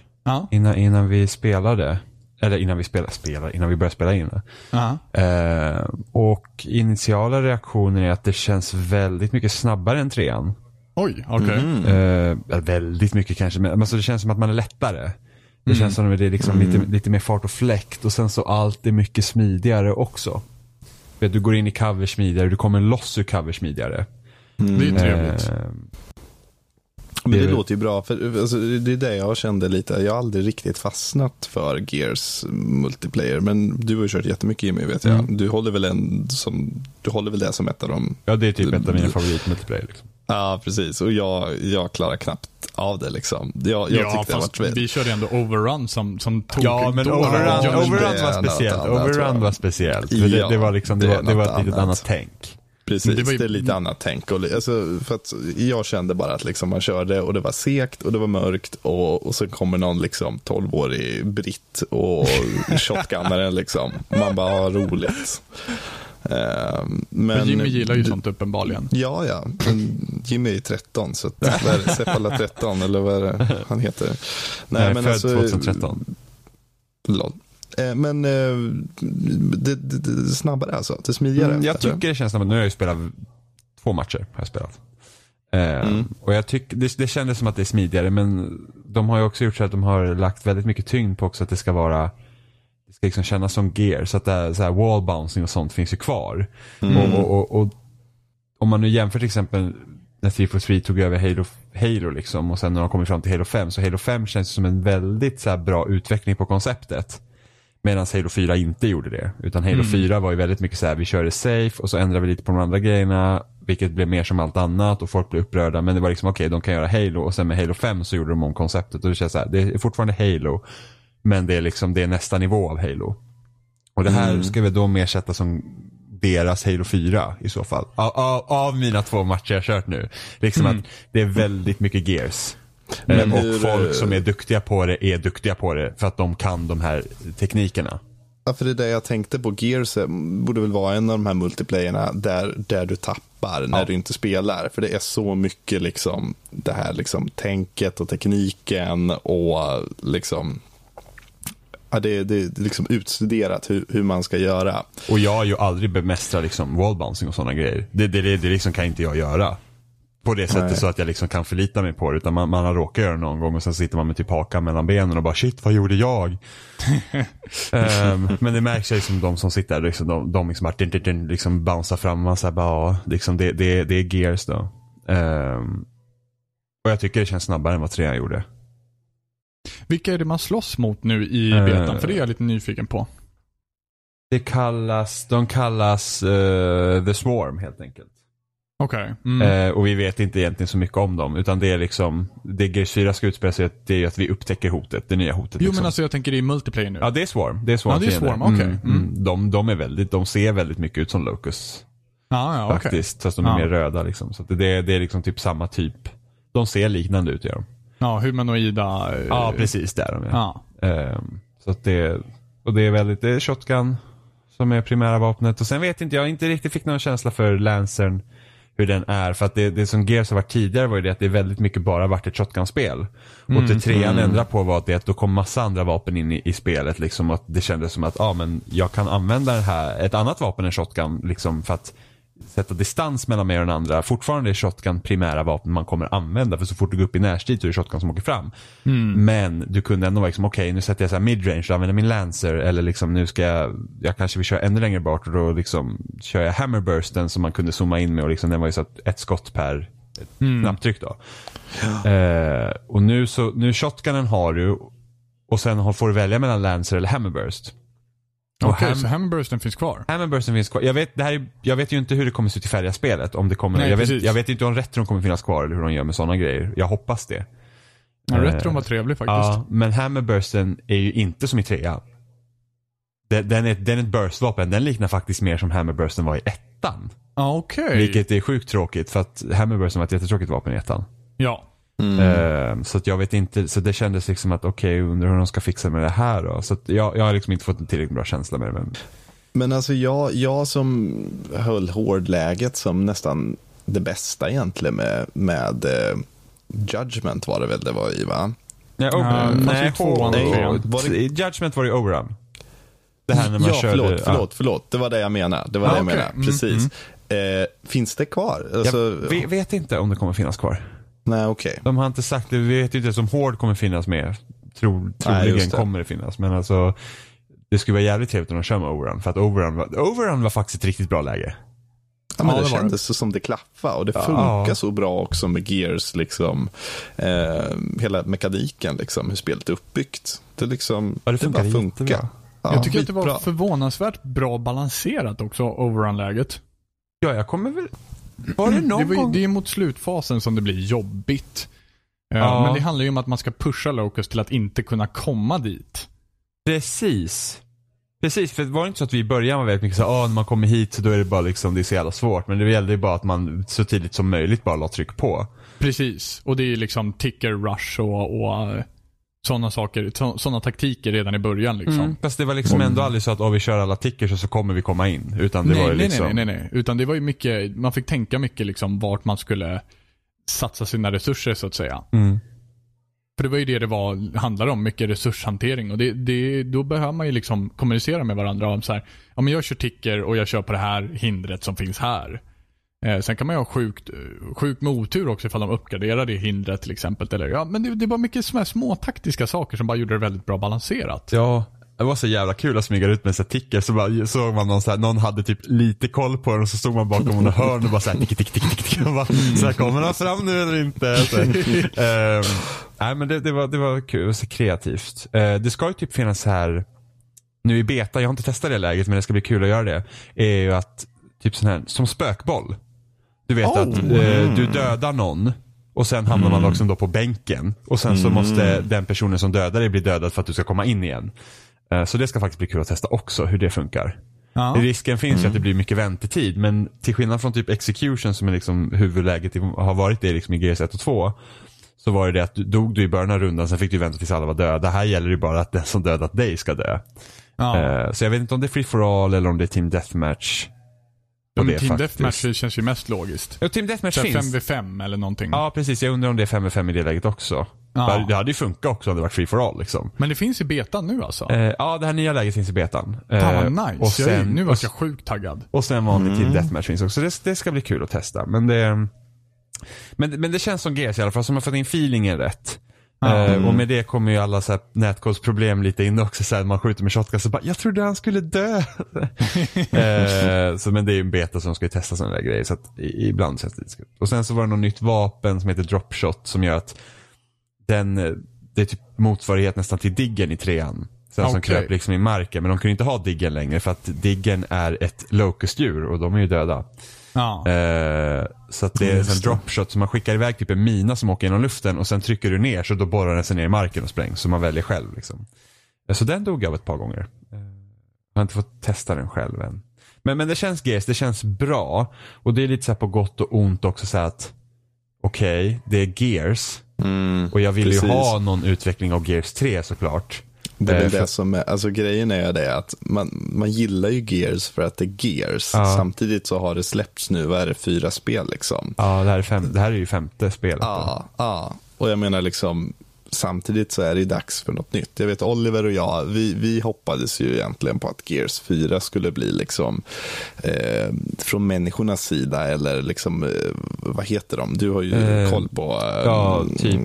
innan, innan vi spelade. Eller innan vi spelade, spelade innan vi började spela in det. Ja. Eh, och initiala reaktioner är att det känns väldigt mycket snabbare än trean. Oj, okej. Mm. Eh, väldigt mycket kanske, men alltså det känns som att man är lättare. Det Mm. känns som att det är liksom lite, lite mer fart och fläkt och sen så allt är mycket smidigare också. Vet, Du går in i cover smidigare, du kommer loss ur cover smidigare. Det är trevligt. Eh, Men det, Det låter ju bra, för alltså, det är det jag kände lite. Jag har aldrig riktigt fastnat för Gears multiplayer, men du har ju kört jättemycket Jimmy vet jag. Mm. Du håller väl en som, du håller väl det som ett av dem? ja, det är typ ett av mina favorit multiplayer. Liksom. Ja, precis. Och jag, jag klarar knappt av det liksom. Jag, jag ja, det var fast trevligt. vi körde ändå Overrun som, som tog Ja, men Overrun, Ja, men overrun det var speciellt. Overrun var speciellt. För det, Ja, det var liksom, det det var, det var ett litet annat tänk. Precis, Det ju- det är lite annat tänk. Och, alltså, för att jag kände bara att liksom man körde och det var segt och det var mörkt och, och så kommer någon liksom 12-årig britt och shotgunnar en liksom. Man bara har roligt. Ehm, men, Men Jimmy gillar ju sånt uppenbarligen. Ja, ja. Men Jimmy är 13, så att? Seppala 13 eller vad är det han heter? Nej, född 2013. Lol. Eh, Men eh, det, det, det är snabbare alltså? Det är smidigare? Mm, jag tycker det känns att nu har jag ju spelat två matcher. Har jag spelat. Eh, Mm. Och jag tycker, det, det kändes som att det är smidigare men de har ju också gjort så att de har lagt väldigt mycket tyngd på också att det ska vara det ska liksom kännas som gear så att det så här wall bouncing och sånt finns ju kvar. Mm. Och, och, och, och om man nu jämför till exempel när 343 tog över Halo, Halo liksom och sen när de kommer fram till Halo 5 så Halo 5 känns som en väldigt så bra utveckling på konceptet. Medan Halo 4 inte gjorde det. Utan Halo 4 var ju väldigt mycket så här, vi körde safe och så ändrade vi lite på de andra grejerna. Vilket blev mer som allt annat och folk blev upprörda. Men det var liksom okej, de kan göra Halo och sen med Halo 5 så gjorde de om konceptet. Och det känns så här, det är fortfarande Halo. Men det är liksom, det är nästa nivå av Halo. Och det här ska vi då mer sätta som deras Halo 4 i så fall. Av, av, av mina två matcher jag kört nu. Liksom att det är väldigt mycket gears. Men Eh, hur, och folk eh, som är duktiga på det är duktiga på det för att de kan de här teknikerna. Ja, för det är det jag tänkte på. Gears eh, borde väl vara en av de här multiplayerna där, där du tappar när Ja. du inte spelar. För det är så mycket liksom det här liksom tänket och tekniken och liksom Ja, det, det är liksom utstuderat hur, hur man ska göra. Och jag har ju aldrig bemästrat liksom wallbouncing och sådana grejer. Det, det, det, det liksom kan inte jag göra. På det sättet Nej. så att jag liksom kan förlita mig på det. Utan man, man har råkat göra det någon gång och sen sitter man med typ hakan mellan benen och bara shit vad gjorde jag? Ehm, men det märks ju liksom de som sitter där, liksom, de, de liksom, bara, din, din, din, liksom bouncear fram. Man säger bara, ja, liksom, det, det, det är gears då. Ehm, och jag tycker det känns snabbare än vad trean gjorde. Vilka är det man slåss mot nu i Eh. betan? För det är jag lite nyfiken på. Det kallas, de kallas eh, The Swarm helt enkelt. Okej. Mm. Eh, och vi vet inte egentligen så mycket om dem. Utan det är liksom, det G4 ska utspela sig det är ju att vi upptäcker hotet, det nya hotet. jo liksom. men alltså jag tänker i multiplayer nu. Ja det är Swarm. Det är Swarm Ja, det är. Swarm, okej. Mm, Mm. mm. De, de är väldigt, de ser väldigt mycket ut som Locus. ja, ja okej. Faktiskt. Fast de är Ja. mer röda liksom. Så det, det är liksom typ samma typ. De ser liknande ut gör de. Ja, humanoida. eh, Ja precis, där de är. Ja. Ehm, så att det, och det är väldigt, det är shotgun som är primära vapnet. Och sen vet inte, jag inte riktigt fick någon känsla för Lancern hur den är. För att det, det som Gears har varit tidigare var ju det att det väldigt mycket bara varit ett shotgun-spel. Och det trean ändrade på var att det att då kom massa andra vapen in i, i spelet. Liksom, att det kändes som att ah, men jag kan använda här, ett annat vapen än shotgun liksom, för att sätta distans mellan mig och den andra. Fortfarande är shotgun primära vapen man kommer använda för så fort du går upp i närstrid så är det shotgun som åker fram. Men du kunde ändå vara liksom, okej nu sätter jag så här midrange och använder min lancer eller liksom nu ska jag, jag kanske vill köra ännu längre bort och då liksom kör jag hammerbursten som man kunde zooma in med och liksom den var ju så att ett skott per knapptryck då. Eh, och nu så, nu shotgunen har du och sen får du välja mellan lancer eller hammerburst. Okej, ham- så Hammerbursten finns kvar? Hammerbursten finns kvar. Jag vet, det här är, jag vet ju inte hur det kommer se ut i färdiga spelet. Om det kommer, Nej, jag, vet, jag vet inte om retron kommer finnas kvar eller hur de gör med sådana grejer. Jag hoppas det. Ja, Eh, Retron var trevlig faktiskt. Ja, men Hammerbursten är ju inte som i trean. Den, den, är, den är ett burstvapen. Den liknar faktiskt mer som Hammerbursten var i ettan. Ja, okej. Vilket är sjukt tråkigt för att Hammerbursten var ett jättetråkigt vapen i ettan. Ja. Eh, så att jag vet inte, så det kändes liksom att okej, undrar hur de ska fixa med det här då. Så att jag, jag har liksom inte fått en tillräckligt bra känsla med det. Men Men alltså jag, jag som höll hårdläget som nästan det bästa egentligen med, med eh, Judgment var det väl det var i va? Nej, Ja, Oberon. ju nej, tvåan nej. Var det- I Judgment var det Oberon. Det här när man ja, körde. förlåt, ja. förlåt, förlåt. Det var det jag menade. Det var Ah, det jag okej. menade. Mm, Precis. Eh, finns det kvar? Alltså, Jag vet inte om det kommer finnas kvar. Nej, okej. De har inte sagt det. Vi vet ju inte om Hård kommer finnas med. Tror, troligen just det. kommer det finnas. Men alltså, det skulle vara jävligt trevligt om de kör med Oberon. För att Oberon var, Oberon var faktiskt ett riktigt bra läge. Ja, men Ja, det, det kändes så som det klaffade och det Ja. funkar så bra också med Gears, liksom. Eh, hela mekaniken, liksom, hur spelet är uppbyggt. Det, liksom, Ja, det funkar bara funkar. Ja, jag tycker att det var skitbra. förvånansvärt bra balanserat också, overrun-läget. Ja, jag kommer väl... Var det någon Det, var, gång? det är mot slutfasen som det blir jobbigt. Eh, Ja. Men det handlar ju om att man ska pusha Locust till att inte kunna komma dit. Precis. Precis, för det var inte så att vi i början var väldigt mycket så ah, när man kommer hit så då är det bara liksom, det är så jävla svårt. Men det gällde ju bara att man så tidigt som möjligt bara la tryck på. Precis. Och det är ju liksom ticker rush och, och sådana saker, sådana taktiker redan i början liksom. Mm. Fast det var liksom ändå aldrig så att om vi kör alla tickers och så kommer vi komma in. Utan det nej, var ju nej, liksom... nej, nej, nej, nej. Utan det var ju mycket, man fick tänka mycket liksom vart man skulle satsa sina resurser så att säga. Mm. För det var ju det det var, handlade om, mycket resurshantering. Och det, det, då behöver man ju liksom kommunicera med varandra om så här, ja men jag kör ticker och jag kör på det här hindret som finns här. Eh, sen kan man ju ha sjukt, sjukt med otur också ifall de uppgraderar det hindret till exempel. Eller, ja, men det, det var mycket små, små taktiska saker som bara gjorde det väldigt bra balanserat. Ja, det var så jävla kul att smyga ut med så ticker så bara såg man någon så här, någon hade typ lite koll på den och så stod man bakom något hörn och bara såhär tick, tick, tick, tick, tick. Och bara, Så här, kommer han fram nu eller inte? Så, här. Ehm, nej men det, det, var, det var kul, det var så kreativt. Eh, det ska ju typ finnas här, nu i beta, jag har inte testat det läget men det ska bli kul att göra det. Är ju att, typ sån här, som spökboll. Du vet Oh. att eh, du dödar någon och sen hamnar man också då på bänken. Och sen så måste den personen som dödar dig bli dödad för att du ska komma in igen. Eh, Så det ska faktiskt bli kul att testa också, hur det funkar. Ja. Risken finns ju att det blir mycket väntetid, men till skillnad från typ Execution som är liksom huvudläget i, har varit det liksom i GS 1 och 2. Så var det det att du dog du i början av rundan, sen fick du vänta tills alla var döda. Här gäller det ju bara att den som dödat dig ska dö. Ja. Eh, Så jag vet inte om det är free for all eller om det är team deathmatch. Och men det Team Deathmatch känns ju mest logiskt. Ja, team deathmatch finns. 5v5 eller någonting. Ja, precis. Jag undrar om det är 5 5 i det läget också. Ja. Det hade ju funkat också om det varit free for all liksom. Men det finns i betan nu alltså. Eh, ja, det här nya läget finns i betan. Fan Eh, vad nice. och jag är, sen, nu var jag sjukt taggad. och sen vanlig team deathmatch finns också. Det, det ska bli kul att testa. Men det, men, men det känns som GS i alla fall, som har fått in feelingen rätt. Eh, och med det kommer ju alla så här nätkodsproblem lite in också. Så här, man skjuter med shotgun så bara, jag trodde han skulle dö. eh, så, men det är ju en beta som ska ju testa sådana där grejer. Så att i, ibland känns det lite skumt. Och sen så var det något nytt vapen som heter dropshot som gör att den, det är typ motsvarighet nästan till diggen i trean. Så Som Okej. kröp liksom i marken. Men de kunde inte ha diggen längre för att diggen är ett locustdjur och de är ju döda. Ja. Eh, så att det är en dropshot, så man skickar iväg typ en mina som åker genom luften och sen trycker du ner så då borrar den sig ner i marken och sprängs. Så man väljer själv liksom. Eh, Så den dog jag av ett par gånger. Eh, Jag har inte fått testa den själv än. Men, men det känns Gears, det känns bra. Och det är lite så här på gott och ont också så att okej, det är Gears. Mm, Och jag vill precis. ju ha någon utveckling av Gears 3 såklart. Det är väl för- det som är, alltså grejen är det att man, man gillar ju Gears för att det är Gears. Ja. Samtidigt så har det släppts nu, vad är det, fyra spel liksom. Ja, det här är, fem, det här är ju femte spelet. Ja, ja. Och jag menar liksom, samtidigt så är det dags för något nytt. Jag vet Oliver och jag, vi, vi hoppades ju egentligen på att Gears 4 skulle bli liksom eh, från människornas sida eller liksom, eh, vad heter de? Du har ju Eh, koll på eh, ja, typ.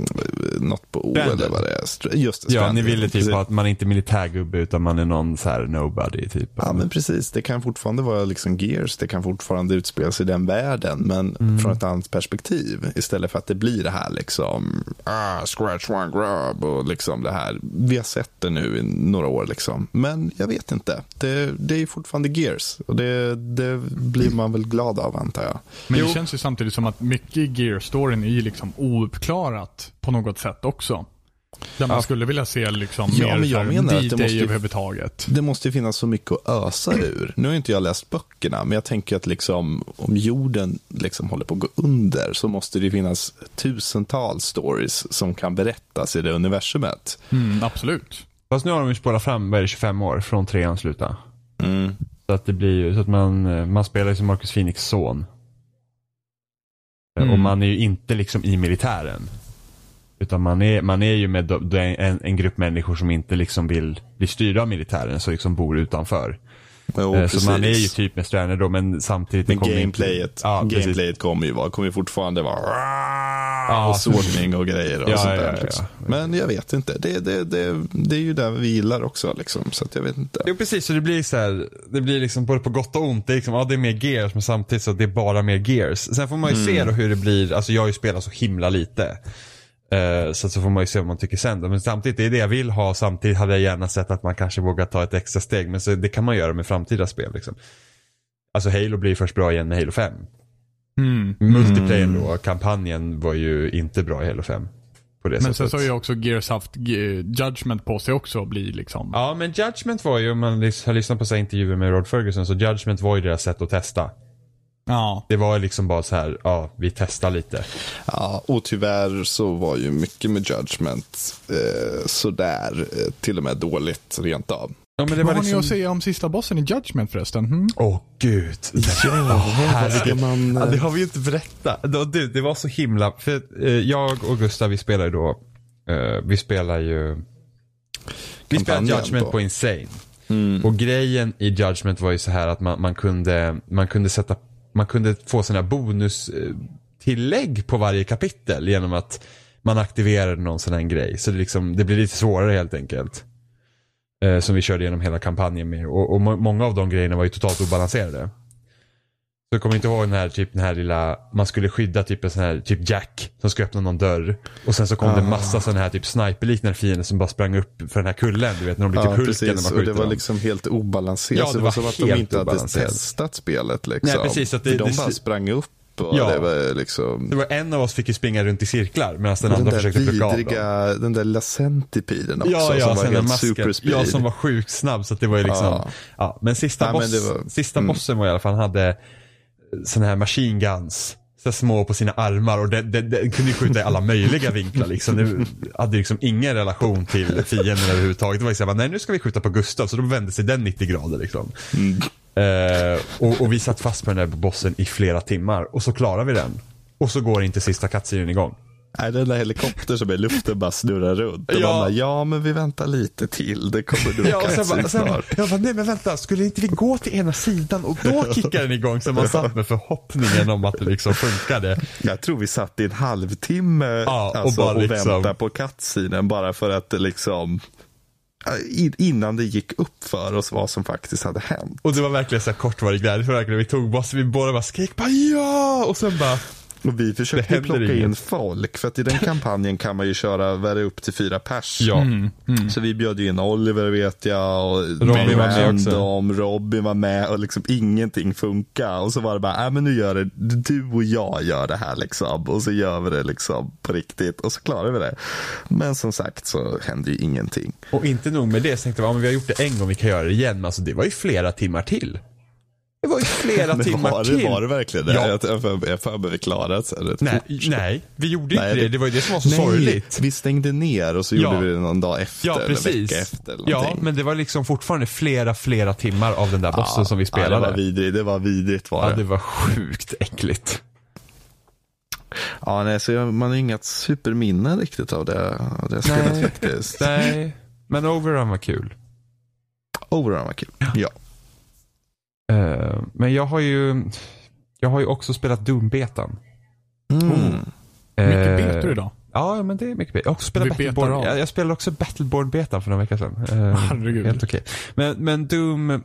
något på O Stranded. eller vad det är. Just det, Ja, ni ville typ att man är inte militärgubbe utan man är någon så här nobody typ. Ja, men precis. Det kan fortfarande vara liksom Gears. Det kan fortfarande utspela sig i den världen, men Mm. från ett annat perspektiv. Istället för att det blir det här liksom, ah, scratch one grab och liksom det här. Vi har sett det nu i några år liksom. Men jag vet inte. Det, det är fortfarande Gears och det, det blir man väl glad av antar jag. Men det känns ju samtidigt som att mycket i Gear-storyn är ju liksom ouppklarat på något sätt också. Där man Ja. skulle vilja se liksom Ja, mer men jag menar att det måste ju- överhuvudtaget. Det måste ju finnas så mycket att ösa ur. Nu har inte jag läst böckerna, men jag tänker att liksom, om jorden liksom håller på att gå under så måste det finnas tusentals stories som kan berättas i det universumet. Mm, absolut. Fast nu har de ju spolat fram, vad är det, 25 år från trean sluta. Mm. Så att det blir ju, så att man, man spelar ju som Marcus Phoenix son. Mm. Och man är ju inte liksom i militären. Utan man är, man är ju med en, en grupp människor som inte liksom vill bli styrda av militären, så liksom bor utanför. Jo, Eh, precis. så man är ju typ med Stranded då, men samtidigt Men gameplayet, inte... Ja, precis. gameplayet kommer ju vara, kommer ju fortfarande vara Ja. och sågning och grejer och Ja, sånt där. ja, liksom. Men jag vet inte, det, det, det, det är ju där vi gillar också liksom, så jag vet inte. Jo precis, så det blir så här, det blir liksom både på gott och ont. Det är liksom, ja det är mer gears men samtidigt så det är bara mer gears. Sen får man ju se då hur det blir, alltså jag har ju spelat så himla lite. Eh, så, så får man ju se vad man tycker sen då. Men samtidigt, det är det jag vill ha. Samtidigt hade jag gärna sett att man kanske vågar ta ett extra steg. Men så, det kan man göra med framtida spel liksom. Alltså Halo blir först bra igen med Halo 5. Mm. Multiplayern då, kampanjen var ju inte bra i Halo 5. På det Men sen sättet. så har ju också Gears haft eh, Judgment på sig också att bli liksom. Ja men Judgment var ju, om man har lyssnat på så intervjuer med Rod Ferguson, så Judgment var ju deras sätt att testa. Ja. Det var liksom bara så här, ja vi testar lite. Ja, och tyvärr så var ju mycket med Judgment eh, sådär, eh, till och med dåligt rent av. Ja men det Vad var har ni liksom... att säga om sista bossen i Judgment förresten? Hmm? Åh gud. Ja, vad ska man... Ja, det har vi ju inte berättat. Det, det, var så himla, för eh, jag och Gustav vi spelar ju då, eh, vi spelar ju, vi spelar Judgment på- på, Insane. Mm. Och grejen i Judgment var ju så här att man, man kunde, man kunde sätta, man kunde få sådana bonus eh, tillägg på varje kapitel genom att man aktiverade någon sån här grej. Så det, liksom, det blir lite svårare helt enkelt. Eh, som vi körde genom hela kampanjen med. Och, och må- många av de grejerna var ju totalt obalanserade. Så jag kommer inte ihåg den här, typ den här lilla, man skulle skydda typ en sån här, typ Jack som skulle öppna någon dörr. Och sen så kom det massa sådana här typ sniperliknande fiender som bara sprang upp för den här kullen. Du vet när de blir typ Hulken när man Och skjuter det var dem. liksom helt obalanserat. Ja, det det var var som att de inte hade testat spelet. Liksom. Nej, precis, att det- För de det- bara sprang upp och Ja. det var liksom... Det var en av oss fick ju springa runt i cirklar medan den Den andra försökte plocka av dem. den där Lacentipiden också Ja, ja, som var helt masken. superspeed. Ja, som var sjukt snabb så att det var ju liksom. Ja. Ja. men sista, men boss, var- sista mm. bossen var i alla fall, han hade sådana här machine guns. Så små på sina armar och den, den, den kunde ju skjuta i alla möjliga vinklar liksom. Det hade liksom ingen relation till fienden överhuvudtaget. Det var ju såhär, nej nu ska vi skjuta på Gustav. Så då vände sig den 90 grader liksom. Mm. Eh, och, och vi satt fast på den där bossen i flera timmar. Och så klarar vi den. Och så går inte sista cutscenen igång. Nej, den där helikoptern som är i luften bara snurrar runt. Och Ja. man bara, ja men vi väntar lite till. Det kommer nog Ja, och sen bara, sen bara, jag bara, nej men vänta, skulle inte vi gå till ena sidan och då kickar den igång? Så man satt med förhoppningen om att det liksom funkade. Jag tror vi satt i en halvtimme Ja, och alltså, bara och, liksom- väntade på cutscenen bara för att liksom in- innan det gick upp för oss vad som faktiskt hade hänt. Och det var verkligen så här kortvarig glädje. Vi tog boss, vi båda bara skrek bara ja! Och sen bara, Och vi försökte ju plocka in inget. folk, för att i den kampanjen kan man ju köra vad är det, upp till fyra pers. Ja. Mm, mm. Så vi bjöd ju in Oliver vet jag och Robin var med också. Random, Robin var med och liksom ingenting funkar. Och så var det bara, äh, men nu gör det, du och jag gör det här liksom. Och så gör vi det liksom på riktigt och så klarar vi det. Men som sagt så händer ju ingenting. Och inte nog med det, så tänkte jag, vi har gjort det en gång, vi kan göra det igen. Men alltså det var ju flera timmar till. Det var ju flera Men timmar var, till. det, var det verkligen det? Ja. Jag för mig vi klarade det rätt Nej, nej, vi gjorde inte Nej, det. det- Det var ju det som var så Nej, sorgligt. vi stängde ner och så Ja. gjorde vi det någon dag efter Ja, eller precis. vecka efter. Eller Ja, men det var liksom fortfarande flera, flera timmar av den där bossen som vi Ja, det spelade. var vidrigt, det var vidrigt var Ja, det. det var sjukt äckligt. Ja, nej, så jag, man har inget superminne riktigt av det, av det spelet faktiskt. Nej, men Overrun var kul. Overrun var kul. Ja. Eh, men jag har ju, jag har ju också spelat Doom-betan. Mm. Mycket Eh, betor idag. Ja, men det är mycket beta. Jag också betar Battleborn. Jag, jag spelade också Battleborn-betan för några veckor sedan. Eh, Herregud. Helt okej. Men, men Doom,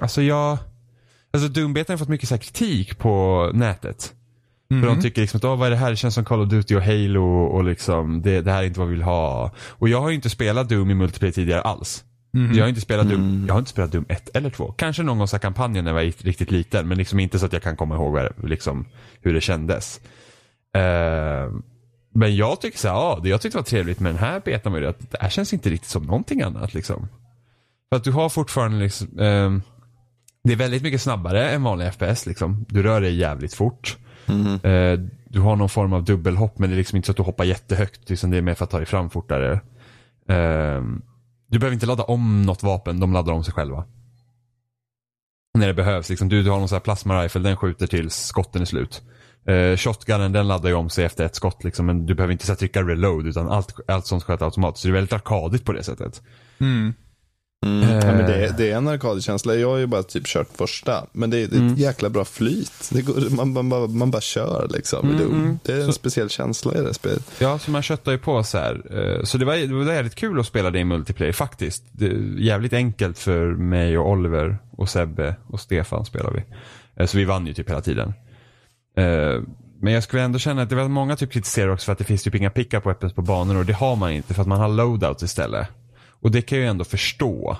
alltså jag, alltså Doom-betan har fått mycket så här kritik på nätet. För Mhm. de tycker liksom att, "Åh, vad är det här? Det känns som Call of Duty och Halo och liksom, det, det här är inte vad vi vill ha. Och jag har ju inte spelat Doom i multiplayer tidigare alls. Mhm. Jag har inte spelat Doom, Mm. jag har inte spelat Doom 1 eller 2. Kanske någon gång så här kampanjen när jag var riktigt liten, men liksom inte så att jag kan komma ihåg liksom, hur det kändes. Eh, men jag tycker så här, ja, det jag tyckte var trevligt med den här betan var ju att det här känns inte riktigt som någonting annat liksom. För att du har fortfarande liksom, ehm, det är väldigt mycket snabbare än vanlig FPS liksom. Du rör dig jävligt fort. Mhm. Eh, du har någon form av dubbelhopp men det är liksom inte så att du hoppar jättehögt. Liksom det är mer för att ta dig fram fortare. Ehm, du behöver inte ladda om något vapen, de laddar om sig själva. När det behövs. Liksom, du, du har någon sån här plasma rifle, den skjuter tills skotten är slut. Uh, shotgunen den laddar ju om sig efter ett skott liksom, men du behöver inte så här, trycka reload utan allt, allt sånt sköter automatiskt. Så det är väldigt arkadigt på det sättet. Mm. Mm. Eh. Ja, men det, är- det är en arkadkänsla. Jag har ju bara typ kört första. Men det är, det är Mm. ett jäkla bra flyt. Det går, man, man, bara, man bara kör liksom. Mm, mm. Det är en Så- speciell känsla i det spelet. Ja, så man köttar ju på så här. Eh, Så det var, det var jävligt kul att spela det i multiplayer faktiskt. Det är jävligt enkelt för mig och Oliver och Sebbe och Stefan spelar vi. Eh, Så vi vann ju typ hela tiden. Men jag skulle ändå känna att det var många typ kritiserar också för att det finns typ inga pick-up weapons på banor och det har man inte för att man har loadouts istället. Och det kan jag ju ändå förstå.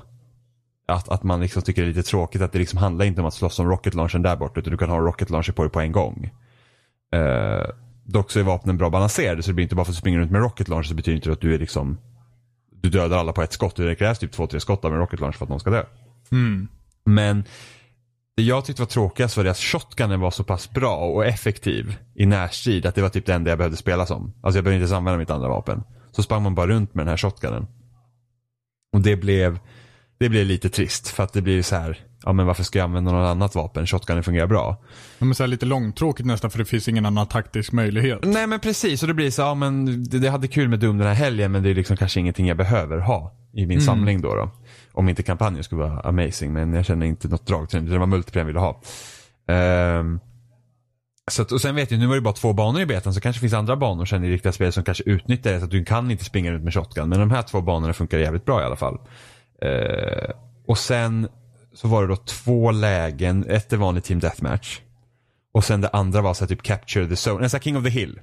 Att, att man liksom tycker det är lite tråkigt att det liksom handlar inte om att slåss om rocket launchen där borta utan du kan ha en rocket launcher på dig på en gång. Eh, dock så är vapnen bra balanserade så det blir inte bara för att du springer runt med rocket launcher så betyder inte det att du är liksom du dödar alla på ett skott. Det krävs typ två, tre skott av en rocket launcher för att någon ska dö. Mm. Men det jag tyckte var tråkigast var det att shotgunnen var så pass bra och effektiv i närstrid att det var typ det enda jag behövde spela som. Alltså jag behövde inte ens använda mitt andra vapen. Så sprang man bara runt med den här shotgunnen. Och det blev, det blev lite trist för att det blir så här, ja men varför ska jag använda något annat vapen? Shotgunnen fungerar bra. Ja, men så här lite långtråkigt nästan för det finns ingen annan taktisk möjlighet. Nej men precis, och det blir så, ja men det, det hade kul med Doom den här helgen men det är liksom kanske ingenting jag behöver ha i min samling då, då. Om inte kampanjen skulle vara amazing men jag känner inte något drag till den, det var multiplayer jag ville ha. Ehm, så att, och sen vet jag, nu var det bara två banor i betan så kanske finns andra banor sen i riktiga spel som kanske utnyttjar det så att du kan inte springa runt med shotgun. Men de här två banorna funkar jävligt bra i alla fall. Eh, och sen så var det då två lägen, ett är vanlig team deathmatch. Och sen det andra var så här typ capture the zone, här king of the hill.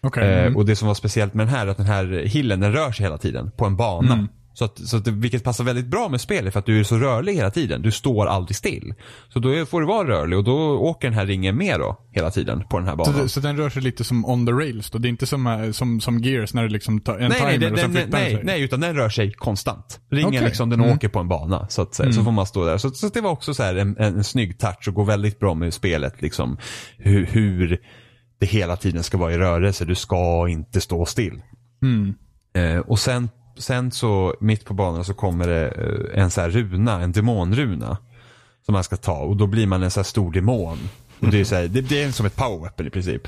Okej. Eh, Mm. och det som var speciellt med den här är att den här hillen den rör sig hela tiden på en bana. Mm. Så att, så att vilket passar väldigt bra med spelet för att du är så rörlig hela tiden. Du står aldrig still. Så då får du vara rörlig och då åker den här ringen med då hela tiden på den här Så, banan. det, så den rör sig lite som on the rails då? Det är inte som, eh, som, som Gears när det liksom tar en nej, timer nej, den, och sen flyttar nej, sig? nej, utan den rör sig konstant. Ringen Okej. liksom, den Mm. åker på en bana. Så att säga. Så får man stå där. Så, så det var också så här en, en, en snygg touch och går väldigt bra med spelet. Liksom, hur, hur det hela tiden ska vara i rörelse. Du ska inte stå still. Mm. Eh, och sen, sen så mitt på banan så kommer det eh, en så här runa, en demonruna. Som man ska ta och då blir man en så här stor demon. Och det, är så här, det, det är som ett power weapon i princip.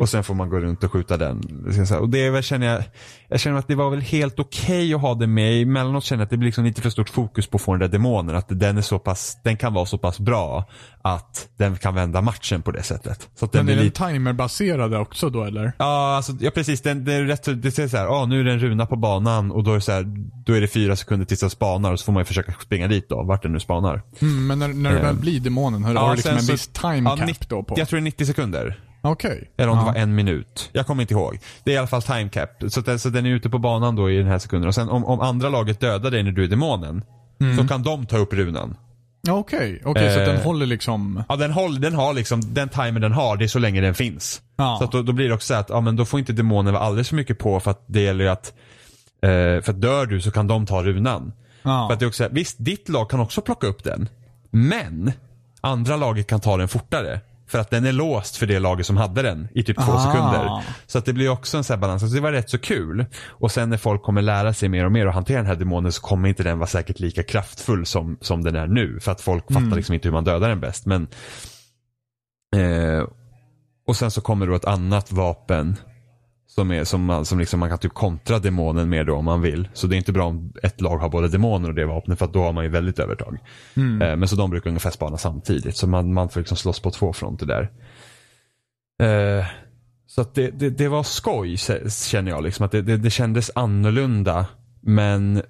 Och sen får man gå runt och skjuta den. Och det är väl, känner jag, jag känner att det var väl helt okej att ha det med. Emellanåt känner jag att det blir liksom lite för stort fokus på att få den där demonen. Att den är så pass, den kan vara så pass bra att den kan vända matchen på det sättet. Så att den Men är den lite timerbaserade också då eller? Ja, alltså, ja precis. Den, det är rätt det säger så här, ah, nu är det en runa på banan och då är det så här, då är det fyra sekunder tills den spanar och så får man försöka springa dit då, vart den nu spanar. Mm, men när, när det Eh. väl blir demonen, har, har du liksom en viss time ja, cap nitt- då på? Jag tror det är 90 sekunder. Okej. Eller om Ja. det var en minut. Jag kommer inte ihåg. Det är i alla fall time cap. Så, den- så den är ute på banan då i den här sekunden. Och sen om, om andra laget dödar dig när du är demonen. Så kan de ta upp runan. Okej, okej så att Eh. den håller liksom... Ja den, håll, den har liksom, den timer den har, det är så länge den finns. Ja. Så då, då blir det också så att, ja men då får inte demonen vara alldeles för mycket på för att det gäller ju att, eh, för att dör du så kan de ta runan. Ja. För att det är också, så visst ditt lag kan också plocka upp den. Men, andra laget kan ta den fortare. För att den är låst för det laget som hade den i typ två Ah. sekunder. Så att det blir också en sån här balans. Alltså det var rätt så kul. Och sen när folk kommer lära sig mer och mer att hantera den här demonen så kommer inte den vara säkert lika kraftfull som, som den är nu. För att folk fattar liksom inte hur man dödar den bäst. Men, eh, och sen så kommer då ett annat vapen som, är, som, man, som liksom man kan typ kontra demonen med då om man vill. Så det är inte bra om ett lag har både demoner och det vapnet för att då har man ju väldigt övertag. Eh, men så de brukar ungefär spana samtidigt. Så man, man får liksom slåss på två fronter där. Eh, så att det, det, det var skoj känner jag. Liksom, att det, det, det kändes annorlunda. Men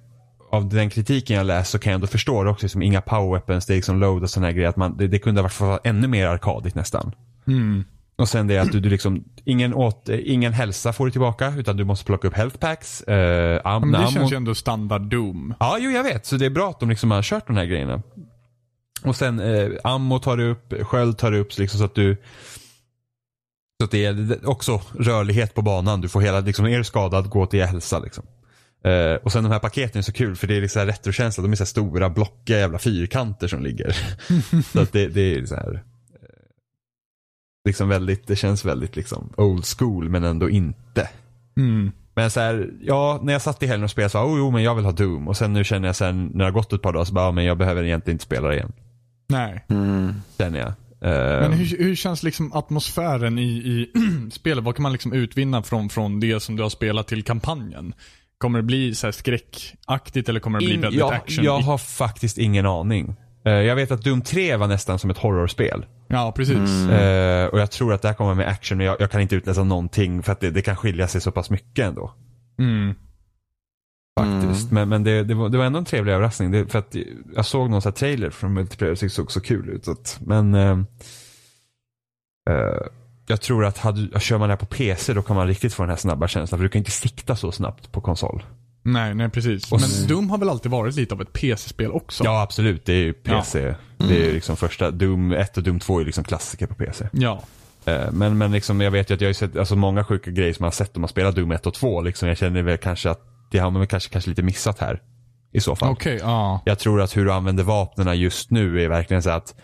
av den kritiken jag läst så kan jag ändå förstå det också. Liksom, inga power weapons, det är liksom load och sådana här grejer. Att man, det, det kunde ha varit ännu mer arkadigt nästan. Mm. Och sen det att du, du liksom, ingen, åt, ingen hälsa får du tillbaka utan du måste plocka upp health packs. Eh, am, Men det ammo. känns ju ändå standard Doom. Ja, jo jag vet. Så det är bra att de liksom har kört de här grejerna. Och sen eh, ammo tar du upp, sköld tar du upp så liksom så att du så att det är också rörlighet på banan. Du får hela, liksom, är du skadad, gå till hälsa liksom. Eh, och sen de här paketen är så kul för det är liksom retrokänsla. De är så här stora, blockiga jävla fyrkanter som ligger. så att det, det är så här. Liksom väldigt, det känns väldigt liksom old school men ändå inte. Mm. Men så här, ja, när jag satt i helgen och spelade så oh, jo men jag vill ha Doom. Och sen nu känner jag sen när det har gått ett par dagar så bara, ja, men jag behöver egentligen inte spela det igen. Nej. Känner jag. Eh, Men hur, hur känns liksom atmosfären i, i spelet? Vad kan man liksom utvinna från, från det som du har spelat till kampanjen? Kommer det bli så här skräckaktigt eller kommer det bli in, väldigt jag, action? jag har faktiskt ingen aning. Eh, jag vet att Doom 3 var nästan som ett horrorspel. Ja, precis. Eh, och jag tror att det här kommer med action men jag, jag kan inte utläsa någonting för att det, det kan skilja sig så pass mycket ändå. Mm. Faktiskt. Men, men det, det, var, det var ändå en trevlig överraskning. Det, för att jag såg någon här trailer från multiplayer och det såg så kul ut. Så att, men eh, eh, jag tror att hade, kör man det här på PC då kan man riktigt få den här snabba känslan. För du kan inte sikta så snabbt på konsol. Nej, nej precis. Och Men Doom har väl alltid varit lite av ett PC-spel också? Ja absolut, det är ju PC. Det är ju liksom första, Doom 1 och Doom 2 är ju liksom klassiker på PC. Ja. Eh, Men, men liksom, jag vet ju att jag har sett alltså, många sjuka grejer som jag har sett om man spelar Doom 1 och 2. Liksom, jag känner väl kanske att det har man kanske, kanske lite missat här. I så fall. Okej, ja. Jag tror att hur du använder vapnen just nu är verkligen så att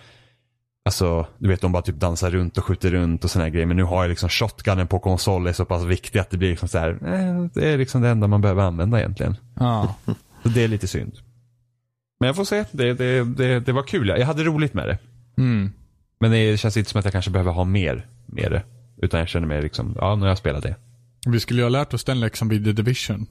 Alltså, du vet de bara typ dansar runt och skjuter runt och här grejer. Men nu har jag liksom shotgunnen på konsol är så pass viktig att det blir liksom så här, eh, det är liksom det enda man behöver använda egentligen. ja. Så det är lite synd. Men jag får se, det, det, det, det var kul. Jag hade roligt med det. Mm. Men det känns inte som att jag kanske behöver ha mer med det. Utan jag känner mig liksom, ja nu har jag spelat det. Vi skulle ju ha lärt oss den läxan vid The Division.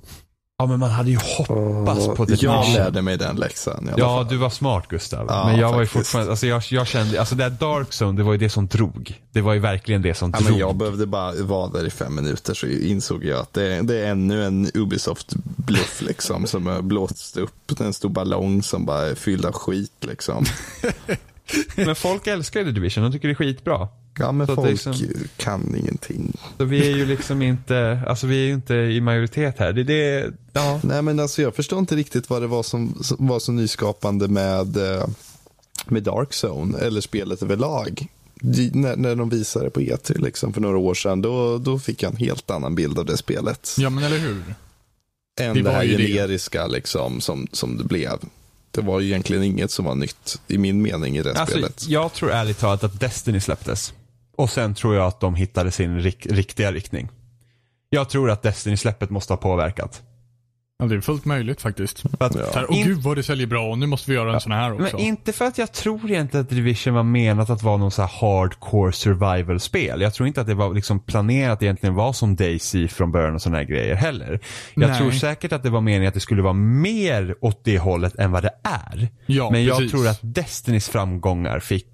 Ja men man hade ju hoppats på det. Jag lärde mig den läxan i alla Ja, fall. du var smart Gustav. Ja, men jag var ju faktiskt. fortfarande, alltså jag, jag kände, alltså det där Dark Zone, det var ju det som drog. Det var ju verkligen det som Ja, drog. men jag behövde bara vara där i fem minuter så insåg jag att det, det är ännu en Ubisoft-bluff liksom som har blåst upp en stor ballong som bara är fylld av skit liksom. Men folk älskar ju The Division, de tycker det är skitbra. Ja men Så att folk det är som- kan ingenting. Så vi är ju liksom inte, alltså vi är ju inte i majoritet här. Det, det, ja. Nej men alltså jag förstår inte riktigt vad det var som, som var så nyskapande med, eh, med Dark Zone eller spelet överlag. De, när, när de visade det på E3 liksom för några år sedan då, då fick jag en helt annan bild av det spelet. Ja, men eller hur? än Det det, här ju det. generiska liksom, som, som det blev. Det var egentligen inget som var nytt i min mening i det Alltså, spelet. jag tror ärligt talat att Destiny släpptes. Och sen tror jag att de hittade sin rik, riktiga riktning. Jag tror att Destiny-släppet måste ha påverkat. Ja, det är fullt möjligt faktiskt. Att, Så här, åh gud vad det säljer bra och nu måste vi göra en sån här också. Men inte för att jag tror egentligen att Division var menat att vara någon så här hardcore survival-spel. Jag tror inte att det var liksom planerat egentligen vara som Daisy från början och sådana här grejer heller. Jag Nej. tror säkert att det var meningen att det skulle vara mer åt det hållet än vad det är. Ja, Men jag precis. tror att Destinys framgångar fick,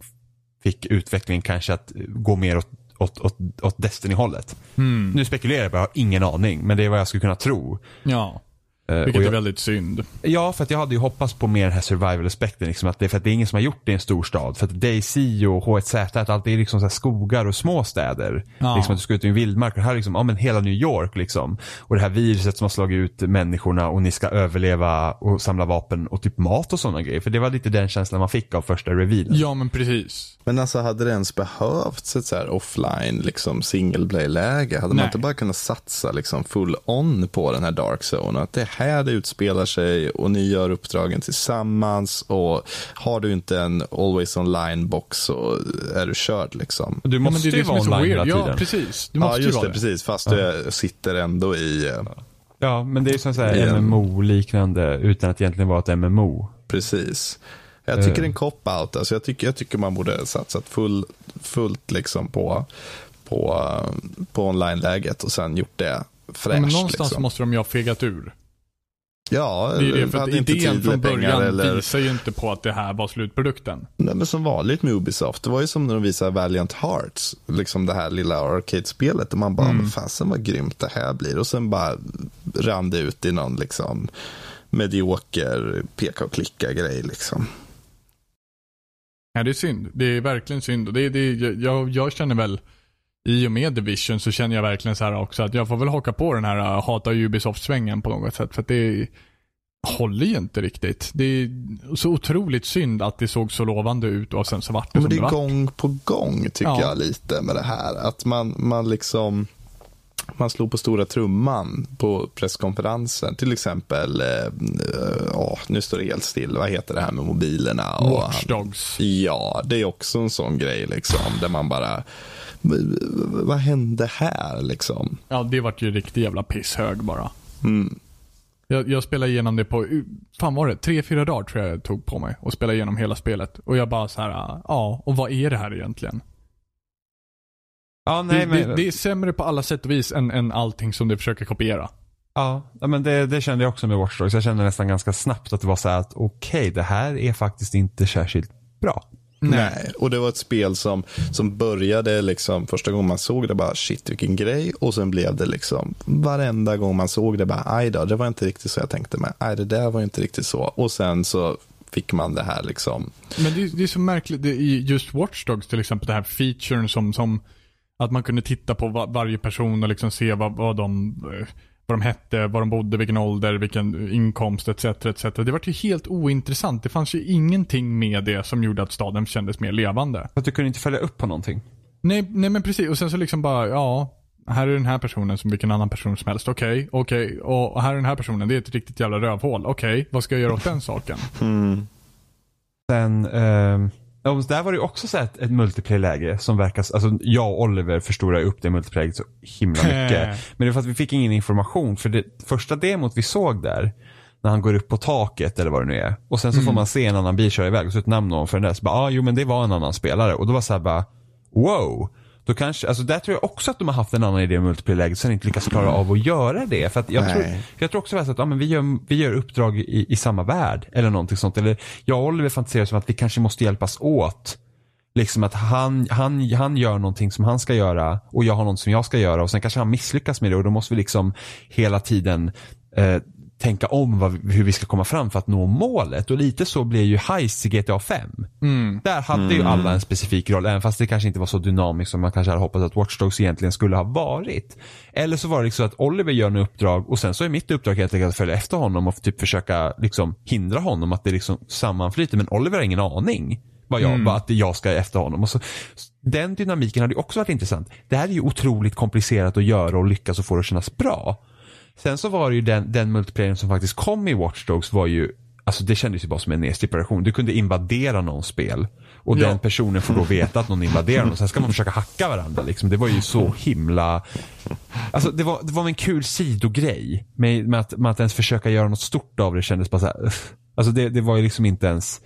fick utvecklingen kanske att gå mer åt, åt, åt, åt Destiny-hållet. Mm. Nu spekulerar jag bara, jag har ingen aning. Men det är vad jag skulle kunna tro. Ja. Eh, Vilket och är jag, väldigt synd. Ja, för att jag hade ju hoppats på mer den här survival-aspekten. Liksom, att det, för att det är ingen som har gjort det i en stor stad. För att DayZ och H1Z, att allt är liksom så här skogar och små städer. Ja. Liksom att du ska ut i en vildmark. Och här är liksom, ja men hela New York liksom. Och det här viruset som har slagit ut människorna och ni ska överleva och samla vapen och typ mat och sådana grejer. För det var lite den känslan man fick av första revealen. Ja, men precis. Men alltså hade det ens behövts ett så här offline liksom single play-läge? Hade man Nej. inte bara kunnat satsa liksom full on på den här dark zone? Att det här det utspelar sig och ni gör uppdragen tillsammans och har du inte en always online box så är du körd liksom. Du Ja, men måste det är ju det som vara online weird. hela Ja, tiden. precis. Du Ja, måste ju just det, det. precis. Fast du sitter ändå i, eh, Ja, men det är ju som så här. MMO-liknande utan att egentligen vara ett MMO. precis. Jag tycker Eh. det är en cop-out. Alltså jag, tycker, jag tycker man borde satsat full, fullt liksom på, på, eh, på online-läget och sen gjort det fräscht. Ja, men någonstans liksom. måste de ju ha fegat ur. Ja, Det är det, för att idén från början eller... visar ju inte på att det här var slutprodukten. Nej, men som vanligt med Ubisoft. Det var ju som när de visade Valiant Hearts. Liksom det här lilla arcade-spelet. Och man bara, Mm. fasen vad grymt det här blir. Och sen bara rann det ut i någon liksom medioker peka och klicka grej liksom. Ja, det är synd. Det är verkligen synd. Det, det, jag, jag känner väl, i och med Division så känner jag verkligen så här också att jag får väl haka på den här uh, hata Ubisoft-svängen på något sätt. För att det håller ju inte riktigt. Det är så otroligt synd att det såg så lovande ut och sen så vart det Men som det det är vart. gång på gång tycker Ja. jag lite med det här. Att man, man liksom man slog på stora trumman på presskonferensen. Till exempel, eh, åh, nu står det helt still. Vad heter det här med mobilerna? Och Watch Dogs. Ja, det är också en sån grej liksom. Där man bara, vad hände här liksom? Ja, det vart ju riktigt jävla pisshög bara. Mm. Jag, jag spelade igenom det på, fan var det? Tre, fyra dagar tror jag jag tog på mig och spela igenom hela spelet. Och jag bara så här, ja, och vad är det här egentligen? Ja, nej, det, men, det, det är sämre på alla sätt och vis än, än allting som det försöker kopiera. Ja, ja, men det, det kände jag också med Watch Dogs. Jag kände nästan ganska snabbt att det var så här att okej, det här är faktiskt inte särskilt bra. Nej. och det var ett spel som, som började liksom, första gången man såg det bara shit vilken grej och sen blev det liksom varenda gång man såg det bara aj då, det var inte riktigt så jag tänkte mig, aj det där var inte riktigt så och sen så fick man det här liksom. Men det, det är så märkligt, i just Watch Dogs till exempel, den här featuren som, som att man kunde titta på va, varje person och liksom se vad, vad de eh, vad de hette, var de bodde, vilken ålder, vilken inkomst etc. etc. Det var ju helt ointressant. Det fanns ju ingenting med det som gjorde att staden kändes mer levande. Att du kunde inte följa upp på någonting. Nej, nej men precis. Och sen så liksom bara, ja, här är den här personen som vilken annan person som helst. Okej, okej. Och här är den här personen, det är ett riktigt jävla rövhål. Okej, vad ska jag göra åt den saken? Sen, eh, ja, där var det ju också så ett, ett multiplayer-läge som verkar, alltså jag och Oliver förstorar upp det multiplayer så himla mycket. Men det är för att vi fick ingen information, för det första demot vi såg där, när han går upp på taket eller vad det nu är. Och sen så får man se en annan bil köra iväg och så ett namn ovanför den där. Så bara, ah, jo men det var en annan spelare. Och då var så här bara, wow. Då kanske, alltså där tror jag också att de har haft en annan idé med multiplayer-läget sen inte lyckats klara av att göra det. För jag, tror, Nej. jag tror också att ah, men vi, gör, vi gör uppdrag i, i samma värld eller någonting sånt. Eller jag och Oliver fantiserar som att vi kanske måste hjälpas åt. Liksom att han, han, han gör någonting som han ska göra och jag har något som jag ska göra och sen kanske han misslyckas med det och då måste vi liksom hela tiden eh, tänka om vad, hur vi ska komma fram för att nå målet. Och lite så blir ju Heist i GTA 5. Där hade ju alla en specifik roll, även fast det kanske inte var så dynamiskt som man kanske hade hoppats att Watch Dogs egentligen skulle ha varit. Eller så var det liksom att Oliver gör en uppdrag och sen så är mitt uppdrag helt enkelt att följa efter honom och typ försöka liksom hindra honom att det liksom sammanflyter. Men Oliver har ingen aning vad jag, vad att jag ska efter honom. Och så, den dynamiken hade ju också varit intressant. Det här är ju otroligt komplicerat att göra och lyckas och få det att kännas bra. Sen så var det ju den, den multiplayern som faktiskt kom i Watch Dogs var ju Alltså det kändes ju bara som en nedstippad version. Du kunde invadera någon spel. Och Ja. den personen får då veta att någon invaderar någon. Sen ska man försöka hacka varandra liksom. Det var ju så himla... Alltså det var, det var en kul sidogrej. Med, med, att, med att ens försöka göra något stort av det kändes bara så här. Alltså det, det var ju liksom inte ens...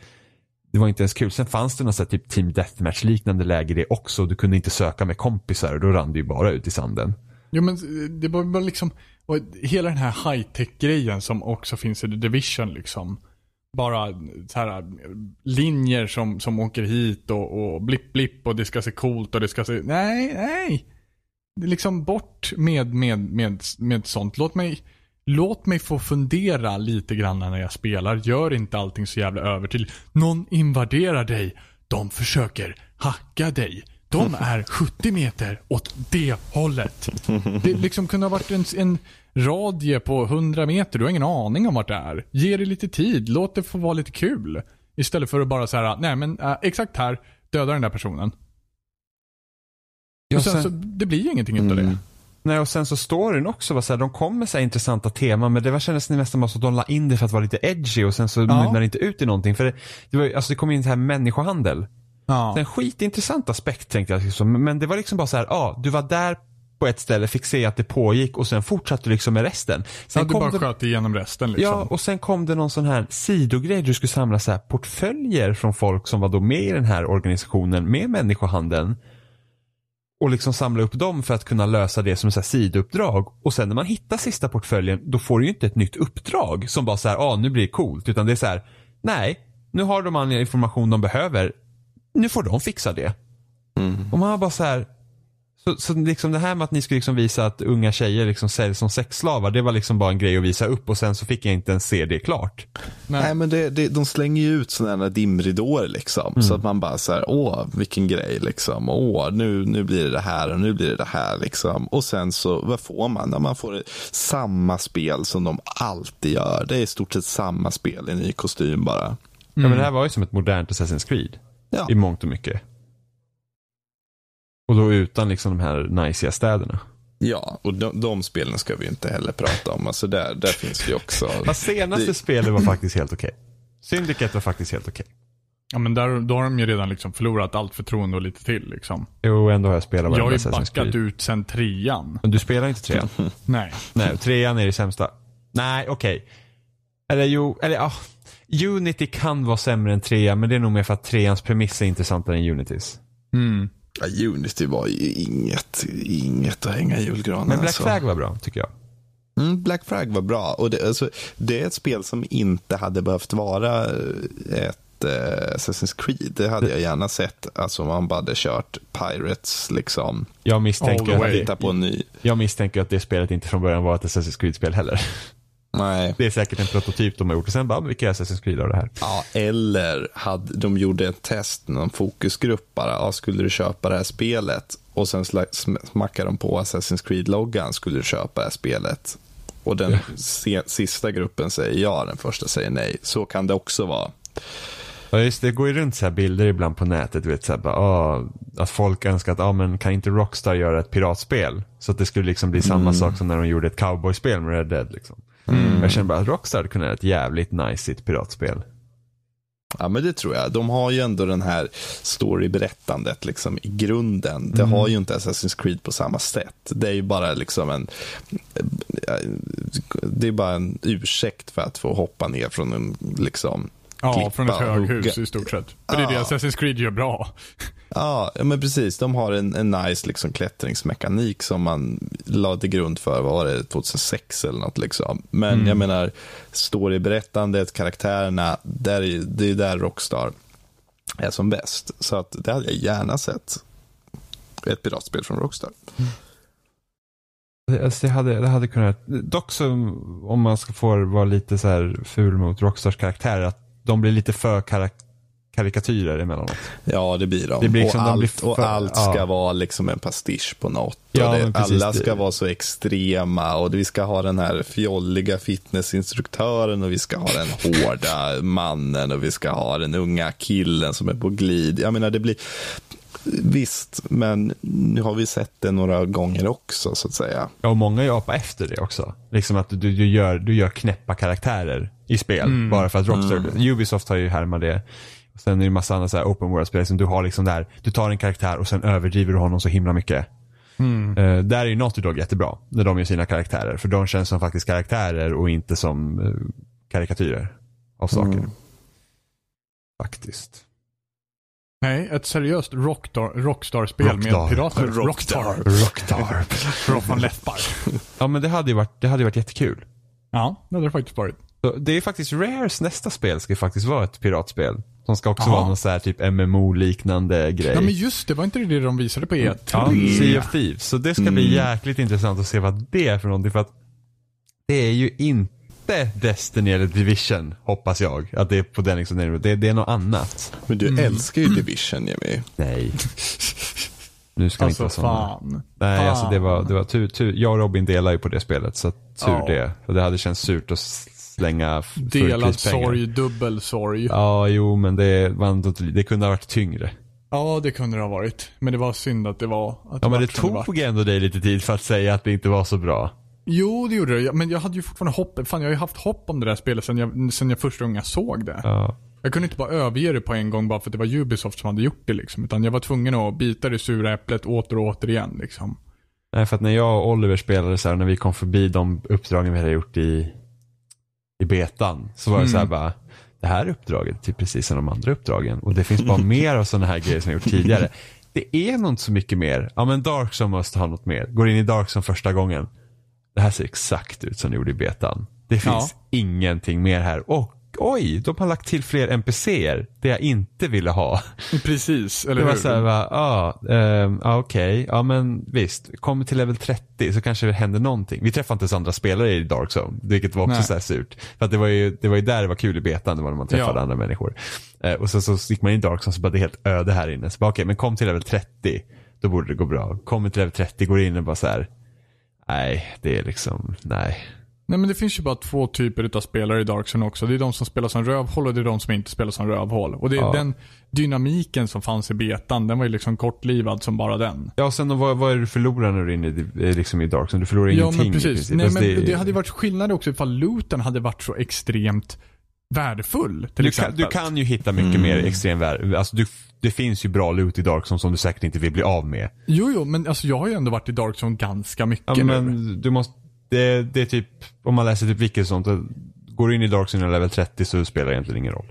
Det var inte ens kul. Sen fanns det något så här typ team deathmatch liknande läge det också. Du kunde inte söka med kompisar och då rann det ju bara ut i sanden. Jo men det var bara liksom, och hela den här high-tech-grejen som också finns i The Division liksom. Bara så här linjer som, som åker hit och, och blipp blipp och det ska se coolt och det ska se, nej, nej. Det är liksom bort med, med, med, med sånt. Låt mig, låt mig få fundera lite grann när jag spelar. Gör inte allting så jävla övertydligt. Någon invaderar dig. De försöker hacka dig. De är 70 meter åt det hållet. Det liksom kunde ha varit en, en radie på 100 meter. Du har ingen aning om vart det är. Ge det lite tid. Låt det få vara lite kul. Istället för att bara säga, nej men äh, exakt här, döda den där personen. Ja, och sen, sen- så, det blir ju ingenting utav det. Mm. Nej, och sen så storyn också var så här, de kom med så intressanta teman men det var kändes nästan bara så att de la in det för att vara lite edgy och sen så mynnade det inte ut i någonting. För det, det, var, alltså det kom in så här människohandel. Ja. En skitintressant aspekt tänkte jag. Liksom. Men det var liksom bara så här, ja, du var där på ett ställe, fick se att det pågick och sen fortsatte du liksom med resten. Sen Ja, du bara det, sköt igenom resten liksom. Ja, och sen kom det någon sån här sidogrej. Du skulle samla så här portföljer från folk som var då med i den här organisationen med människohandeln. Och liksom samla upp dem för att kunna lösa det som här sidouppdrag. Och sen när man hittar sista portföljen, då får du ju inte ett nytt uppdrag som bara så här, ah, nu blir det coolt. Utan det är så här, nej, nu har de all information de behöver. Nu får de fixa det. Och man har bara så här, så, så liksom det här med att ni skulle liksom visa att unga tjejer liksom säljs som sexslavar, det var liksom bara en grej att visa upp och sen så fick jag inte ens se det klart. Nej. Nej men det, det, de slänger ju ut sådana här dimridåer liksom. Så att man bara så här, åh vilken grej liksom. Åh nu, nu blir det det här och nu blir det det här liksom. Och sen så, vad får man? Ja, man får samma spel som de alltid gör. Det är i stort sett samma spel i ny kostym bara. Ja, men det här var ju som ett modernt Assassin's Creed. Ja. I mångt och mycket. Och då utan liksom de här najsiga städerna. Ja, och de, de spelen ska vi inte heller prata om. Alltså där, där finns det ju också. Fast senaste Det- spelet var faktiskt helt okej. Syndicate var faktiskt helt okej. Ja men där, då har de ju redan liksom förlorat allt förtroende och lite till liksom. Jo, ändå har jag spelat Jag har ju backat ut sen trean. Men du spelar inte trean? Nej. Nej, trean är det sämsta. Nej, okej. Eller jo, eller ja. Unity kan vara sämre än trean, men det är nog mer för att treans premiss är intressantare än Unitys. Mm. Ja, Unity var ju inget, inget att hänga i julgranen. Men Black alltså. Flag var bra, tycker jag. Mm, Black Flag var bra. Och det, alltså, det är ett spel som inte hade behövt vara ett eh, Assassin's Creed. Det hade jag gärna sett. Alltså om man bara hade kört Pirates liksom. Jag All the misstänker, att Hitta på en ny. jag misstänker att det spelet inte från början var ett Assassin's Creed-spel heller. Nej. Det är säkert en prototyp de har gjort och sen bara, vilka Assassin's Creed av det här? Ja, eller hade, de gjorde ett test, någon fokusgrupp bara. Ja, skulle du köpa det här spelet? Och sen smackar de på Assassin's Creed-loggan. Skulle du köpa det här spelet? Och den se, sista gruppen säger ja, den första säger nej. Så kan det också vara. Ja just det, det går ju runt så här bilder ibland på nätet, vet så här, bara, ah, att folk önskar att, ah, men kan inte Rockstar göra ett piratspel? Så att det skulle liksom bli samma sak som när de gjorde ett cowboyspel med Red Dead liksom. Jag känner bara att Rockstar kunnat göra ett jävligt nice piratspel. Ja, men det tror jag. De har ju ändå den här storyberättandet liksom i grunden. Det har ju inte Assassin's Creed på samma sätt. Det är ju bara liksom en det är bara en ursäkt för att få hoppa ner från en liksom Ja, klippa från ett höghus hugga. i stort sett. För det är det. Assassin's Creed gör bra. Ja, men precis. De har en, en nice liksom, klättringsmekanik som man lade till grund för, vad var det, 2006 eller något. Liksom. Men jag menar, storyberättandet, karaktärerna, där är, det är där Rockstar är som bäst. Så att det hade jag gärna sett. Ett piratspel från Rockstar. Det- Alltså det, hade, det hade kunnat, dock så om man ska få vara lite så här ful mot Rockstars karaktärer, att de blir lite för karak karikatyrer emellanåt. Ja, det blir de. Det blir liksom- och de allt, blir för- och allt ska ja. vara liksom en pastisch på något. Ja, det, precis, alla ska det- vara så extrema och vi ska ha den här fjolliga fitnessinstruktören och vi ska ha den hårda mannen och vi ska ha den unga killen som är på glid. Jag menar, det blir... Visst, men nu har vi sett det några gånger också så att säga. Ja, och många japar efter det också. Liksom att du, du, gör, du gör knäppa karaktärer i spel. Bara för att Rockstar, Ubisoft har ju härmat det. Och sen är det en massa andra så här open world-spel som du har liksom där, du tar en karaktär och sen överdriver du honom så himla mycket. Eh, där är ju Naughty Dog jättebra, när de gör sina karaktärer. För de känns som faktiskt karaktärer och inte som eh, karikatyrer av saker. Faktiskt. Nej, ett seriöst Rockstar, Rockstar-spel Rockstar. med pirater. Rockstar. Rockstar. Från läppar. ja men det hade ju varit, det hade varit jättekul. Ja, det hade det faktiskt varit. Så det är faktiskt Rares nästa spel ska ju faktiskt vara ett piratspel. Som ska också Jaha. vara någon så här typ MMO-liknande grej. Ja men just det, var inte det de visade på E3? Ja, Sea of Thieves. Så det ska bli jäkligt intressant att se vad det är för någonting. För att det är ju inte Destiny eller Division, hoppas jag. Att det är på den liksom, det, det är något annat. Men du Mm. älskar ju Division Jimmy. Nej. Nu ska vi inte Alltså vara sådana. fan. Nej, fan. alltså det var, det var tur, tur. Jag och Robin delar ju på det spelet, så tur Ja. det. För det hade känts surt att slänga Delad sorg, dubbel sorg. Ja. Ja, jo, men det, det kunde ha varit tyngre. det kunde det ha varit. Men det var synd att det var. Att Ja, men det som var. tog ändå dig lite tid för att säga att det inte var så bra. Jo, det gjorde det. Men jag hade ju fortfarande hopp. Fan, jag har ju haft hopp om det där spelet sen jag, sen jag första gången jag såg det. Ja. Jag kunde inte bara överge det på en gång bara för att det var Ubisoft som hade gjort det liksom. Utan jag var tvungen att bita det sura äpplet åter och åter igen liksom. Nej, för att när jag och Oliver spelade så här, när vi kom förbi de uppdragen vi hade gjort i, i betan, så var det Mm. så här bara, det här uppdraget är precis som de andra uppdragen och det finns bara mer av sådana här grejer som jag gjort tidigare. Det är nog inte så mycket mer. Ja men Dark som måste ha något mer. Går in i Dark som första gången. Det här ser exakt ut som det gjorde i betan. Det finns ingenting mer här. Och oj, de har lagt till fler NPCer. Det jag inte ville ha. Precis, eller Det var hur? såhär, ja, ah, ehm, ah, okej, ja men visst, kommer till level 30 så kanske det händer någonting. Vi träffade inte ens andra spelare i Dark Zone, vilket var också Nej. så här surt. För att det var, ju, det var ju där det var kul i betan, det var när man träffade Ja. andra människor. Eh, och så, så gick man in i Dark Zone så bara det är helt öde här inne. Så bara okej, men kom till level 30, då borde det gå bra. Kommer till level 30, går in och bara så här. Nej, det är liksom, nej. Nej men det finns ju bara två typer av spelare i Dark Zone också. Det är de som spelar som rövhål och det är de som inte spelar som rövhål. Och det är Ja. den dynamiken som fanns i betan, den var ju liksom kortlivad som bara den. Ja, och sen vad, vad är det du förlorar när du är inne i, eh, liksom i Dark Zone? Du förlorar Ja ingenting men i precis. princip. Nej Alltså, men det... hade ju varit skillnad också ifall looten hade varit så extremt värdefull. Till du, kan, exempel. du kan ju hitta mycket mer extrem värde. Alltså du, det finns ju bra loot i Dark Zone som du säkert inte vill bli av med. Jo jo, men alltså jag har ju ändå varit i Dark Zone ganska mycket Ja, nu. men du måste, det, det är typ, om man läser typ och sånt, går du in i Dark Zone och level 30 så spelar det egentligen ingen roll.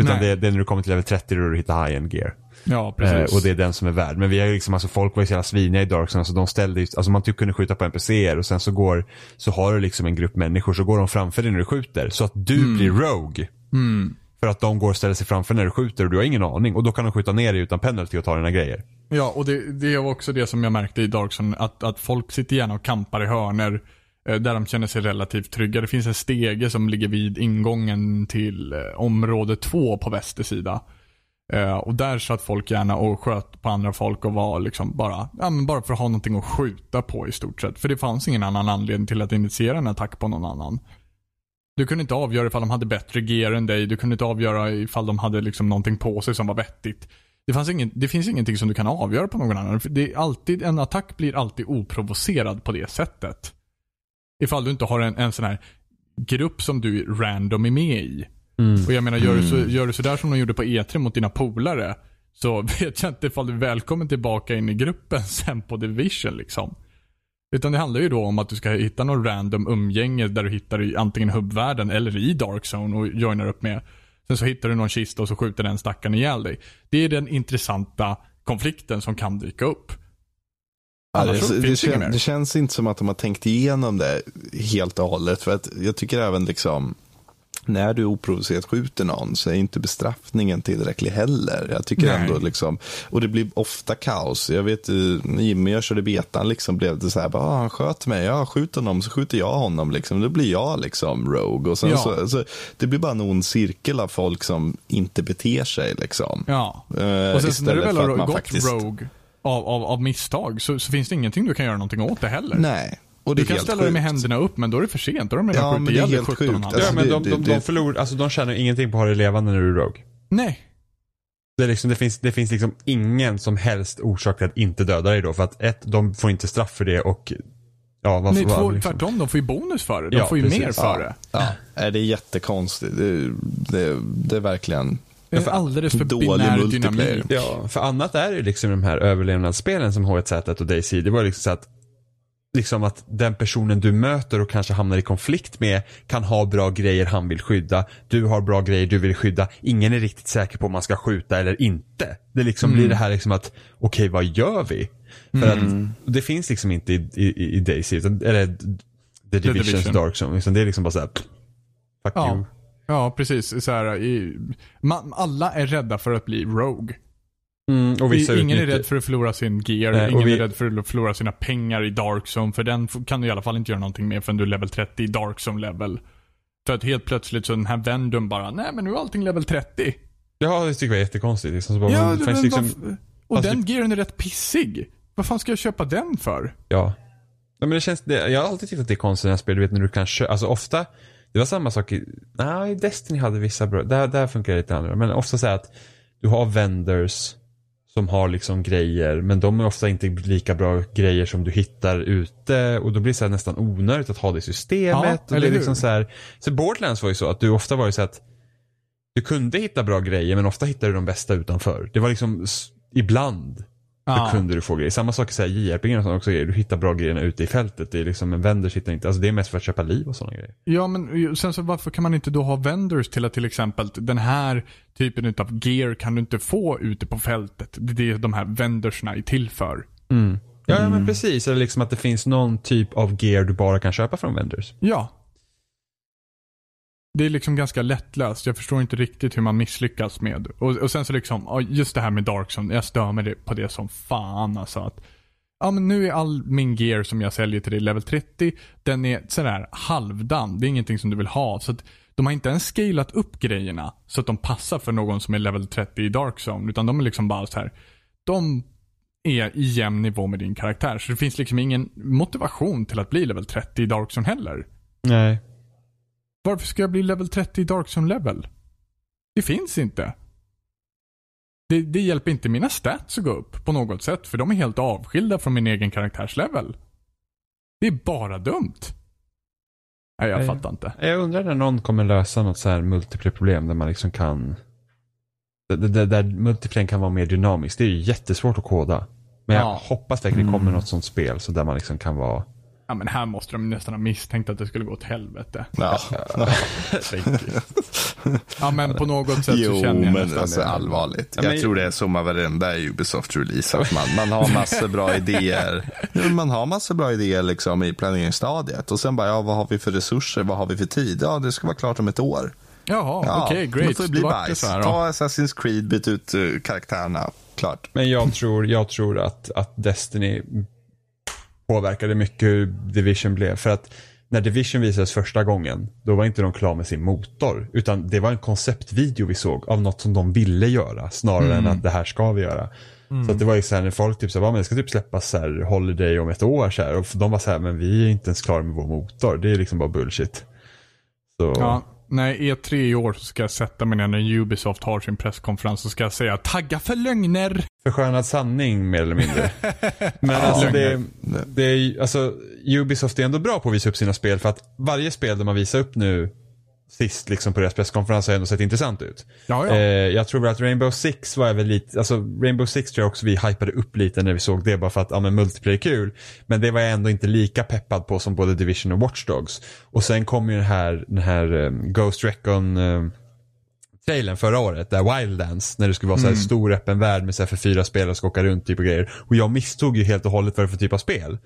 Utan det, det är när du kommer till level 30 då du hittar high-end gear. Ja precis. Eh, och det är den som är värd. Men vi har ju liksom, alltså folk var ju så jävla sviniga i Dark Zone, så de ställde ju, alltså man typ kunde skjuta på NPCer och sen så går, så har du liksom en grupp människor, så går de framför dig när du skjuter. Så att du blir Rogue. Mm. För att de går och ställer sig framför när du skjuter och du har ingen aning. Och då kan de skjuta ner dig utan penalty och ta dina grejer. Ja, och det, det var också det som jag märkte i Darkson. Att, att folk sitter gärna och kampar i hörner eh, där de känner sig relativt trygga. Det finns en stege som ligger vid ingången till eh, område två på väster sida. Eh, och där satt folk gärna och sköt på andra folk och var liksom bara, ja, men bara för att ha någonting att skjuta på i stort sett. För det fanns ingen annan anledning till att initiera en attack på någon annan. Du kunde inte avgöra ifall de hade bättre gear än dig. Du kunde inte avgöra ifall de hade liksom någonting på sig som var vettigt. Det, fanns ingen, det finns ingenting som du kan avgöra på någon annan. Det är alltid, en attack blir alltid oprovocerad på det sättet. Ifall du inte har en, en sån här grupp som du random är med i. Och jag menar, gör du, så, gör du sådär som de gjorde på E3 mot dina polare. Så vet jag inte ifall du är välkommen tillbaka in i gruppen sen på Division liksom. Utan det handlar ju då om att du ska hitta någon random umgänge där du hittar i antingen hubbvärlden eller i Dark Zone och joinar upp med. Sen så hittar du någon kista och så skjuter den stackaren ihjäl dig. Det är den intressanta konflikten som kan dyka upp. Ja, det, det, det kän, det känns inte som att de har tänkt igenom det helt och hållet. För att jag tycker även liksom när du oprovocerat skjuter någon så är inte bestraffningen tillräcklig heller. Jag tycker Nej. ändå liksom, och det blir ofta kaos. Jag vet eh, Jimmy jag körde betan liksom blev det så här, bara, ah, han sköt mig, ja skjut honom så skjuter jag honom liksom. Då blir jag liksom rogue. Och sen Ja. så, så, det blir bara en ond cirkel av folk som inte beter sig liksom. Ja. Eh, Och sen så när du väl har gått faktiskt- Rogue av, av, av misstag så, så finns det ingenting du kan göra någonting åt det heller. Nej. Och Du kan ställa dig med sjukt. händerna upp men då är det för sent. Då har de redan Ja, skjutit men det är ihjäl dig helt 17 och en sjukt. halv. Ja, Alltså, men det- de, de, de, förlorar, alltså de tjänar ingenting på att ha dig levande när du är Rogue. Nej. Det, är liksom, det, finns, det finns liksom ingen som helst orsak till att inte döda dig då. För att ett, de får inte straff för det och ja, vad, Nej, vad, två, liksom. tvärtom. De får ju bonus för det. De Ja, får ju precis. mer för ja, det. Ja, Nej, det är jättekonstigt. Det, det, det är verkligen Det är alldeles för dålig binär dynamik. Ja, för annat är det ju liksom de här överlevnadsspelen som H1Z1 och DayZ. Det var liksom så att liksom att den personen du möter och kanske hamnar i konflikt med kan ha bra grejer han vill skydda. Du har bra grejer du vill skydda. Ingen är riktigt säker på om man ska skjuta eller inte. Det liksom blir det här liksom att, okej vad gör vi? För att det finns liksom inte i, i, i utan- eller The Divisions Division. Dark Zone. Utan det är liksom bara såhär, fuck you. Ja. ja, precis. Så här, i, man, alla är rädda för att bli Rogue. Mm, och vissa ingen är utnyttjar- rädd för att förlora sin gear, Nej, ingen vi- är rädd för att förlora sina pengar i Dark Zone, för den kan du i alla fall inte göra någonting med förrän du är level 30 i Dark Zone level. För att helt plötsligt så den här vendum bara, nej men nu är allting level 30. Ja, det tycker jag var jättekonstigt. Liksom, så bara, Ja, men det men liksom, varf- och den gearen är rätt pissig. Vad fan ska jag köpa den för? Ja. ja men det känns, det, jag har alltid tyckt att det är konstigt när jag spelar, du vet när du kan köpa, alltså ofta, det var samma sak i, nej, Destiny hade vissa bra, där, där funkar det lite annorlunda. Men ofta så att du har vendors som har liksom grejer, men de är ofta inte lika bra grejer som du hittar ute och då blir det så nästan onödigt att ha det i systemet. Ja, och det är liksom så här, så Borderlands var ju så att du ofta var ju så att du kunde hitta bra grejer men ofta hittade du de bästa utanför. Det var liksom ibland Ja. så kunde du få grejer. Samma sak i JRPG och sådana också. Du hittar bra grejerna ute i fältet. Det är liksom en vendor hittar inte, alltså det är mest för att köpa liv och sådana grejer. Ja, men sen så varför kan man inte då ha vendors till att till exempel den här typen av gear kan du inte få ute på fältet. Det är det de här vendorserna är till för. Ja, ja men precis. Eller liksom att det finns någon typ av gear du bara kan köpa från vendors. Ja. Det är liksom ganska lättlöst. Jag förstår inte riktigt hur man misslyckas med. Och, och sen så liksom, just det här med Darkson. Jag stör mig på det som fan alltså. Att, ja men nu är all min gear som jag säljer till dig level 30, den är sådär halvdan. Det är ingenting som du vill ha. Så att de har inte ens scalat upp grejerna så att de passar för någon som är level 30 i Darkzone. Utan de är liksom bara så här. De är i jämn nivå med din karaktär. Så det finns liksom ingen motivation till att bli level 30 i Darkzone heller. Nej. Varför ska jag bli level 30 i Darkzone level? Det finns inte. Det, det hjälper inte mina stats att gå upp på något sätt, för de är helt avskilda från min egen karaktärslevel. Det är bara dumt. Nej, jag Nej. fattar inte. Jag undrar när någon kommer lösa något så här multiplayer-problem där man liksom kan där, där, där multiplayer kan vara mer dynamiskt. Det är ju jättesvårt att koda. Men jag Ja. hoppas verkligen det kommer något sånt spel så där man liksom kan vara Ja, men här måste de nästan ha misstänkt att det skulle gå åt helvete. Ja. Ja, men på något sätt så Jo, känner jag men nästan alltså det. allvarligt. Ja, Jag men- tror det är så med varenda Ubisoft-release. Att man, man har massor bra idéer. Man har massor bra idéer liksom i planeringsstadiet. Och sen bara, ja, vad har vi för resurser? Vad har vi för tid? Ja, det ska vara klart om ett år. Jaha, Ja, okej, Då great. får det bli Då bajs. så då. Ta Assassin's Creed, byt ut uh, karaktärerna. Klart. Men jag tror, jag tror att, att Destiny påverkade mycket hur Division blev. För att när Division visades första gången, då var inte de klara med sin motor. Utan det var en konceptvideo vi såg av något som de ville göra, snarare än att det här ska vi göra. Så att det var ju så här när folk typ sa, men det ska typ släppas så här Holiday om ett år så här. Och de var så här, men vi är inte ens klara med vår motor. Det är liksom bara bullshit. Så, Ja, när E3 i år så ska jag sätta mig ner när Ubisoft har sin presskonferens och ska jag säga tagga för lögner. Förskönad sanning mer eller mindre. Men alltså det, det är alltså Ubisoft är ändå bra på att visa upp sina spel för att varje spel de har visat upp nu sist liksom på deras presskonferens har ändå sett intressant ut. Ja, ja. Eh, jag tror att Rainbow Six var väl lite, alltså Rainbow Six tror jag också vi hypade upp lite när vi såg det bara för att, ja men multiplayer är kul. Men det var jag ändå inte lika peppad på som både Division och Watch Dogs. Och sen kom ju den här, den här um, Ghost Recon um, trailern förra året, där Wildlands, när det skulle vara så här stor öppen värld med så här för fyra spelare som ska åka runt typ och grejer. Och jag misstog ju helt och hållet vad det för typ av spel.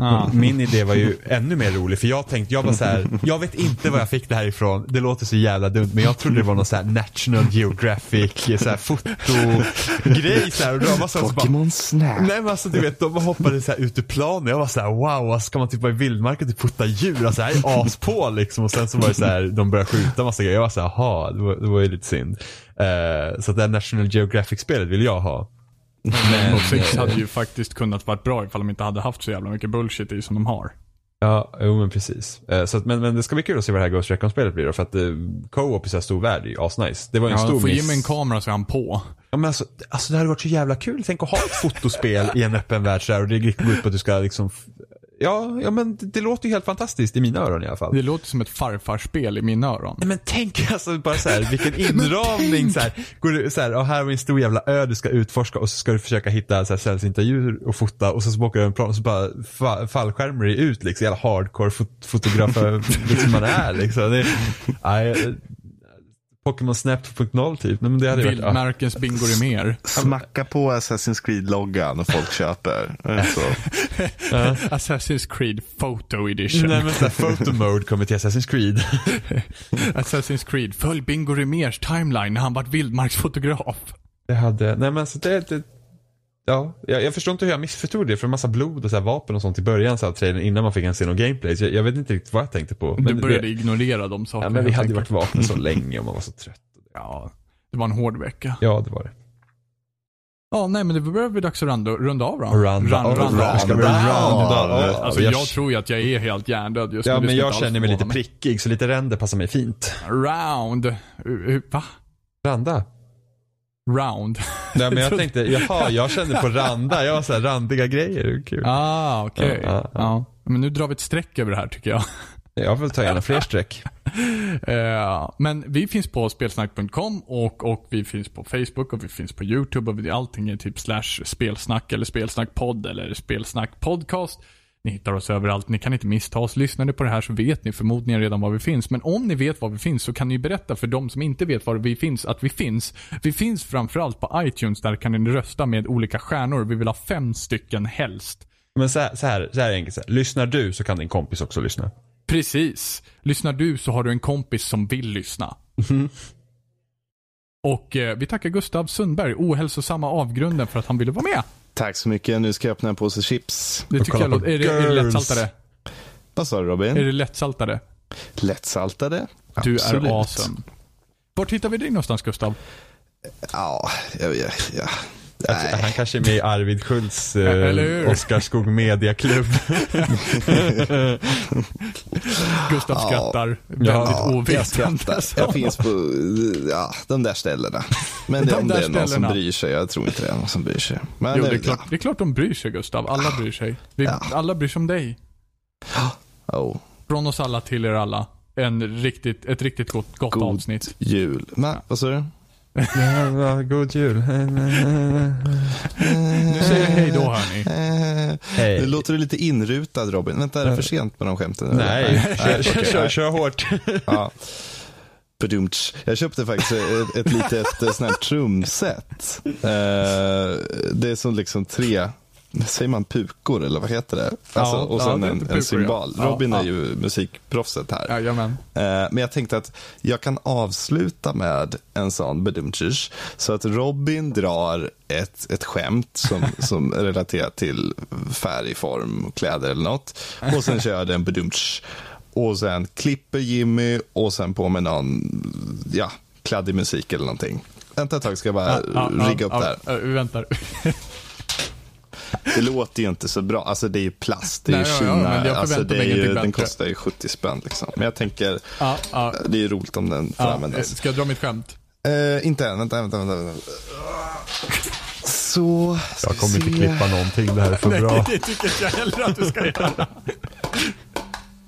Och Min idé var ju ännu mer rolig för jag tänkte, jag var så här, jag vet inte var jag fick det här ifrån. Det låter så jävla dumt men jag trodde det var någon så här National Geographic, så här fotogrej så här. Och då var så här, så bara, Pokémon Snap. Nej men alltså du vet, de hoppade så här ut ur planen. Jag var så här: wow, alltså, ska man typ vara i vildmarken och typ fota djur? Alltså här är as på liksom. Och sen så var det så här, de började skjuta massa grejer. Jag var så här, jaha, det var, det var ju lite synd. Eh, så det här National Geographic-spelet vill jag ha. Men Six hade ju faktiskt kunnat varit bra ifall de inte hade haft så jävla mycket bullshit i som de har. Ja, jo men precis. Eh, så att, men, men det ska bli kul att se vad det här Ghost Recon-spelet blir då. För att eh, co-op i så här stor värld är ju asnice. Det var ju en Ja, stor får miss. Jimmy en kamera så är han på. Ja, men alltså, alltså det hade varit så jävla kul. Tänk att ha ett fotospel i en öppen värld så här, och det går ut på att du ska liksom Ja, ja men det, det låter ju helt fantastiskt i mina öron i alla fall. Det låter som ett farfarspel i mina öron. Nej men tänk alltså bara så här, vilken inramning så här. Går du, så här, och här har vi en stor jävla ö du ska utforska och så ska du försöka hitta så här, sällsynta djur och fota och så, så åker du en plan och så bara fa, fallskärmar ut liksom. Jävla hardcore fot, fotograf liksom man är liksom. Det, nej, Pokémon Snap 2.0 typ. Nej, men det hade varit, ja. Vildmarkens bingo är mer. Smacka på Assassin's Creed-loggan och folk köper. Så. Assassin's Creed Photo Edition. Nej men såhär photo mode kommer till Assassin's Creed. Assassin's Creed, följ Bingo Rimérs timeline när han vart vildmarksfotograf. Det hade, nej men alltså det, det Ja, jag, jag förstår inte hur jag missförstod det för en massa blod och så här vapen och sånt i början så här, trailern innan man fick en se någon gameplay. Så jag, jag vet inte riktigt vad jag tänkte på. du började det, ignorera de sakerna. ja, men vi hade ju varit vakna så länge och man var så trött. Ja, det var en hård vecka. Ja, det var det. Ja, nej men det börjar bli dags att runda, runda av då. Runda av. runda. Vi runda av? Alltså Jag- jag tror ju att jag är helt hjärndöd just nu. Ja, men jag känner mig lite prickig så lite ränder passar mig fint. Round. Va? Randa? Round. Nej men jag tänkte, jaha, jag kände på randa. Jag var så här, randiga grejer, kul. Ah, okej. Ja, ja, ja. Ja. Men nu drar vi ett streck över det här tycker jag. Jag får ta gärna fler streck. Eh, men vi finns på spelsnack.com och, och vi finns på Facebook och vi finns på YouTube och vi, allting är typ slash spelsnack eller spelsnackpodd eller spelsnack podcast. Ni hittar oss överallt. Ni kan inte missta oss. Lyssnar ni på det här så vet ni förmodligen redan var vi finns. Men om ni vet var vi finns så kan ni berätta för de som inte vet var vi finns att vi finns. Vi finns framförallt på iTunes. Där kan ni rösta med olika stjärnor. Vi vill ha fem stycken helst. Men så här, så här, så här enkelt. Så här. Lyssnar du så kan din kompis också lyssna. Precis. Lyssnar du så har du en kompis som vill lyssna. Och eh, vi tackar Gustav Sundberg, ohälsosamma avgrunden, för att han ville vara med. Tack så mycket. Nu ska jag öppna en påse chips. Det tycker jag på låter... Är det, är det lättsaltade? Vad sa du Är Robin? det lättsaltade? Lättsaltade? Du Absolut. är awesome. Vart hittar vi dig någonstans Gustav? Ja, jag vet. Ja. Jag Nej. Han kanske är med i Arvid Schultz eh, Oscarskog Mediaklubb. Gustav Ja. skrattar väldigt Ja, skrattar. Jag finns på ja, de där ställena. Men det, De om det är någon som bryr sig, jag tror inte det är någon som bryr sig. Men Jo, det- det är, klart, det är klart de bryr sig Gustav. Alla bryr sig. Vi, Ja. Alla bryr sig om dig. Ja. Oh, Från oss alla till er alla. En riktigt, ett riktigt gott, gott God avsnitt. jul. Men, vad sa du? Ja, god jul. Nu säger jag hej då hörni. Hej. Nu låter du lite inrutad Robin. Vänta, är det för sent med de skämten? Nej, kör, kör, kör, kör hårt. Ja. Jag köpte faktiskt ett, ett litet eh, sånt här trumset. Eh, det är som liksom tre, säger man pukor eller vad heter det? Alltså, Ja, och ja, sen det en, heter en pukor, symbol. ja. Robin Ja, är ja. ju musikproffset här. Jajamän. Eh, Men jag tänkte att jag kan avsluta med en sån bedumtsch. Så att Robin drar ett, ett skämt som, som är relaterat till färg, form, kläder eller något. Och sen kör jag en bedumtsch. Och sen klipper Jimmy och sen på med någon, ja, kladdig musik eller någonting. Vänta ett tag ska jag bara rigga upp det här. ja, Vi väntar. Det låter ju inte så bra. Alltså det är ju plast, det är ju Nej, ja, ja, Kina. men jag alltså, det är ju, den kostar ju 70 spänn liksom. Men jag tänker, Ja, ja, det är ju roligt om den får ja. användas. Ska jag dra mitt skämt? Eh, inte än, vänta, vänta, vänta. vänta. Så, Jag kommer inte klippa någonting, det här är för Nej, bra. det, det tycker jag heller att du ska göra.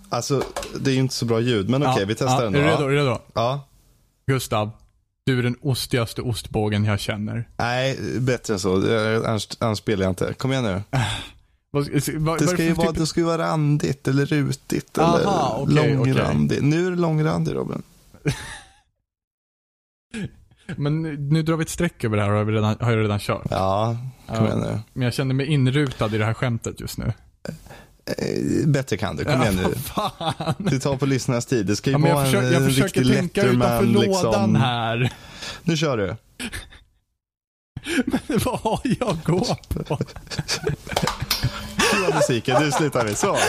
Alltså, det är ju inte så bra ljud, men okej, Ja, vi testar ja, ändå. Är du ja. redo? Är du redo? Ja. Gustav, du är den ostigaste ostbågen jag känner. Nej, bättre än så. Annars, annars spelar jag inte. Kom igen nu. Vad, vad, Det ska ju för vara, typ- det ska ju vara randigt eller rutigt Aha, eller okej, långrandigt. Nu är det långrandig Robin. Men nu drar vi ett streck över det här och har, vi redan, har jag redan kört. Ja, kom igen nu. Men jag känner mig inrutad i det här skämtet just nu. Eh, Bättre kan du, kom igen nu. Fan. Du tar på lyssnarnas tid. Det ska ju Ja, men jag, vara försöker, en, jag försöker riktig tänka utanför Letterman. lådan Liksom. här. Nu kör du. Men vad har jag att gå på? Skruva musiken, nu slutar vi. Så.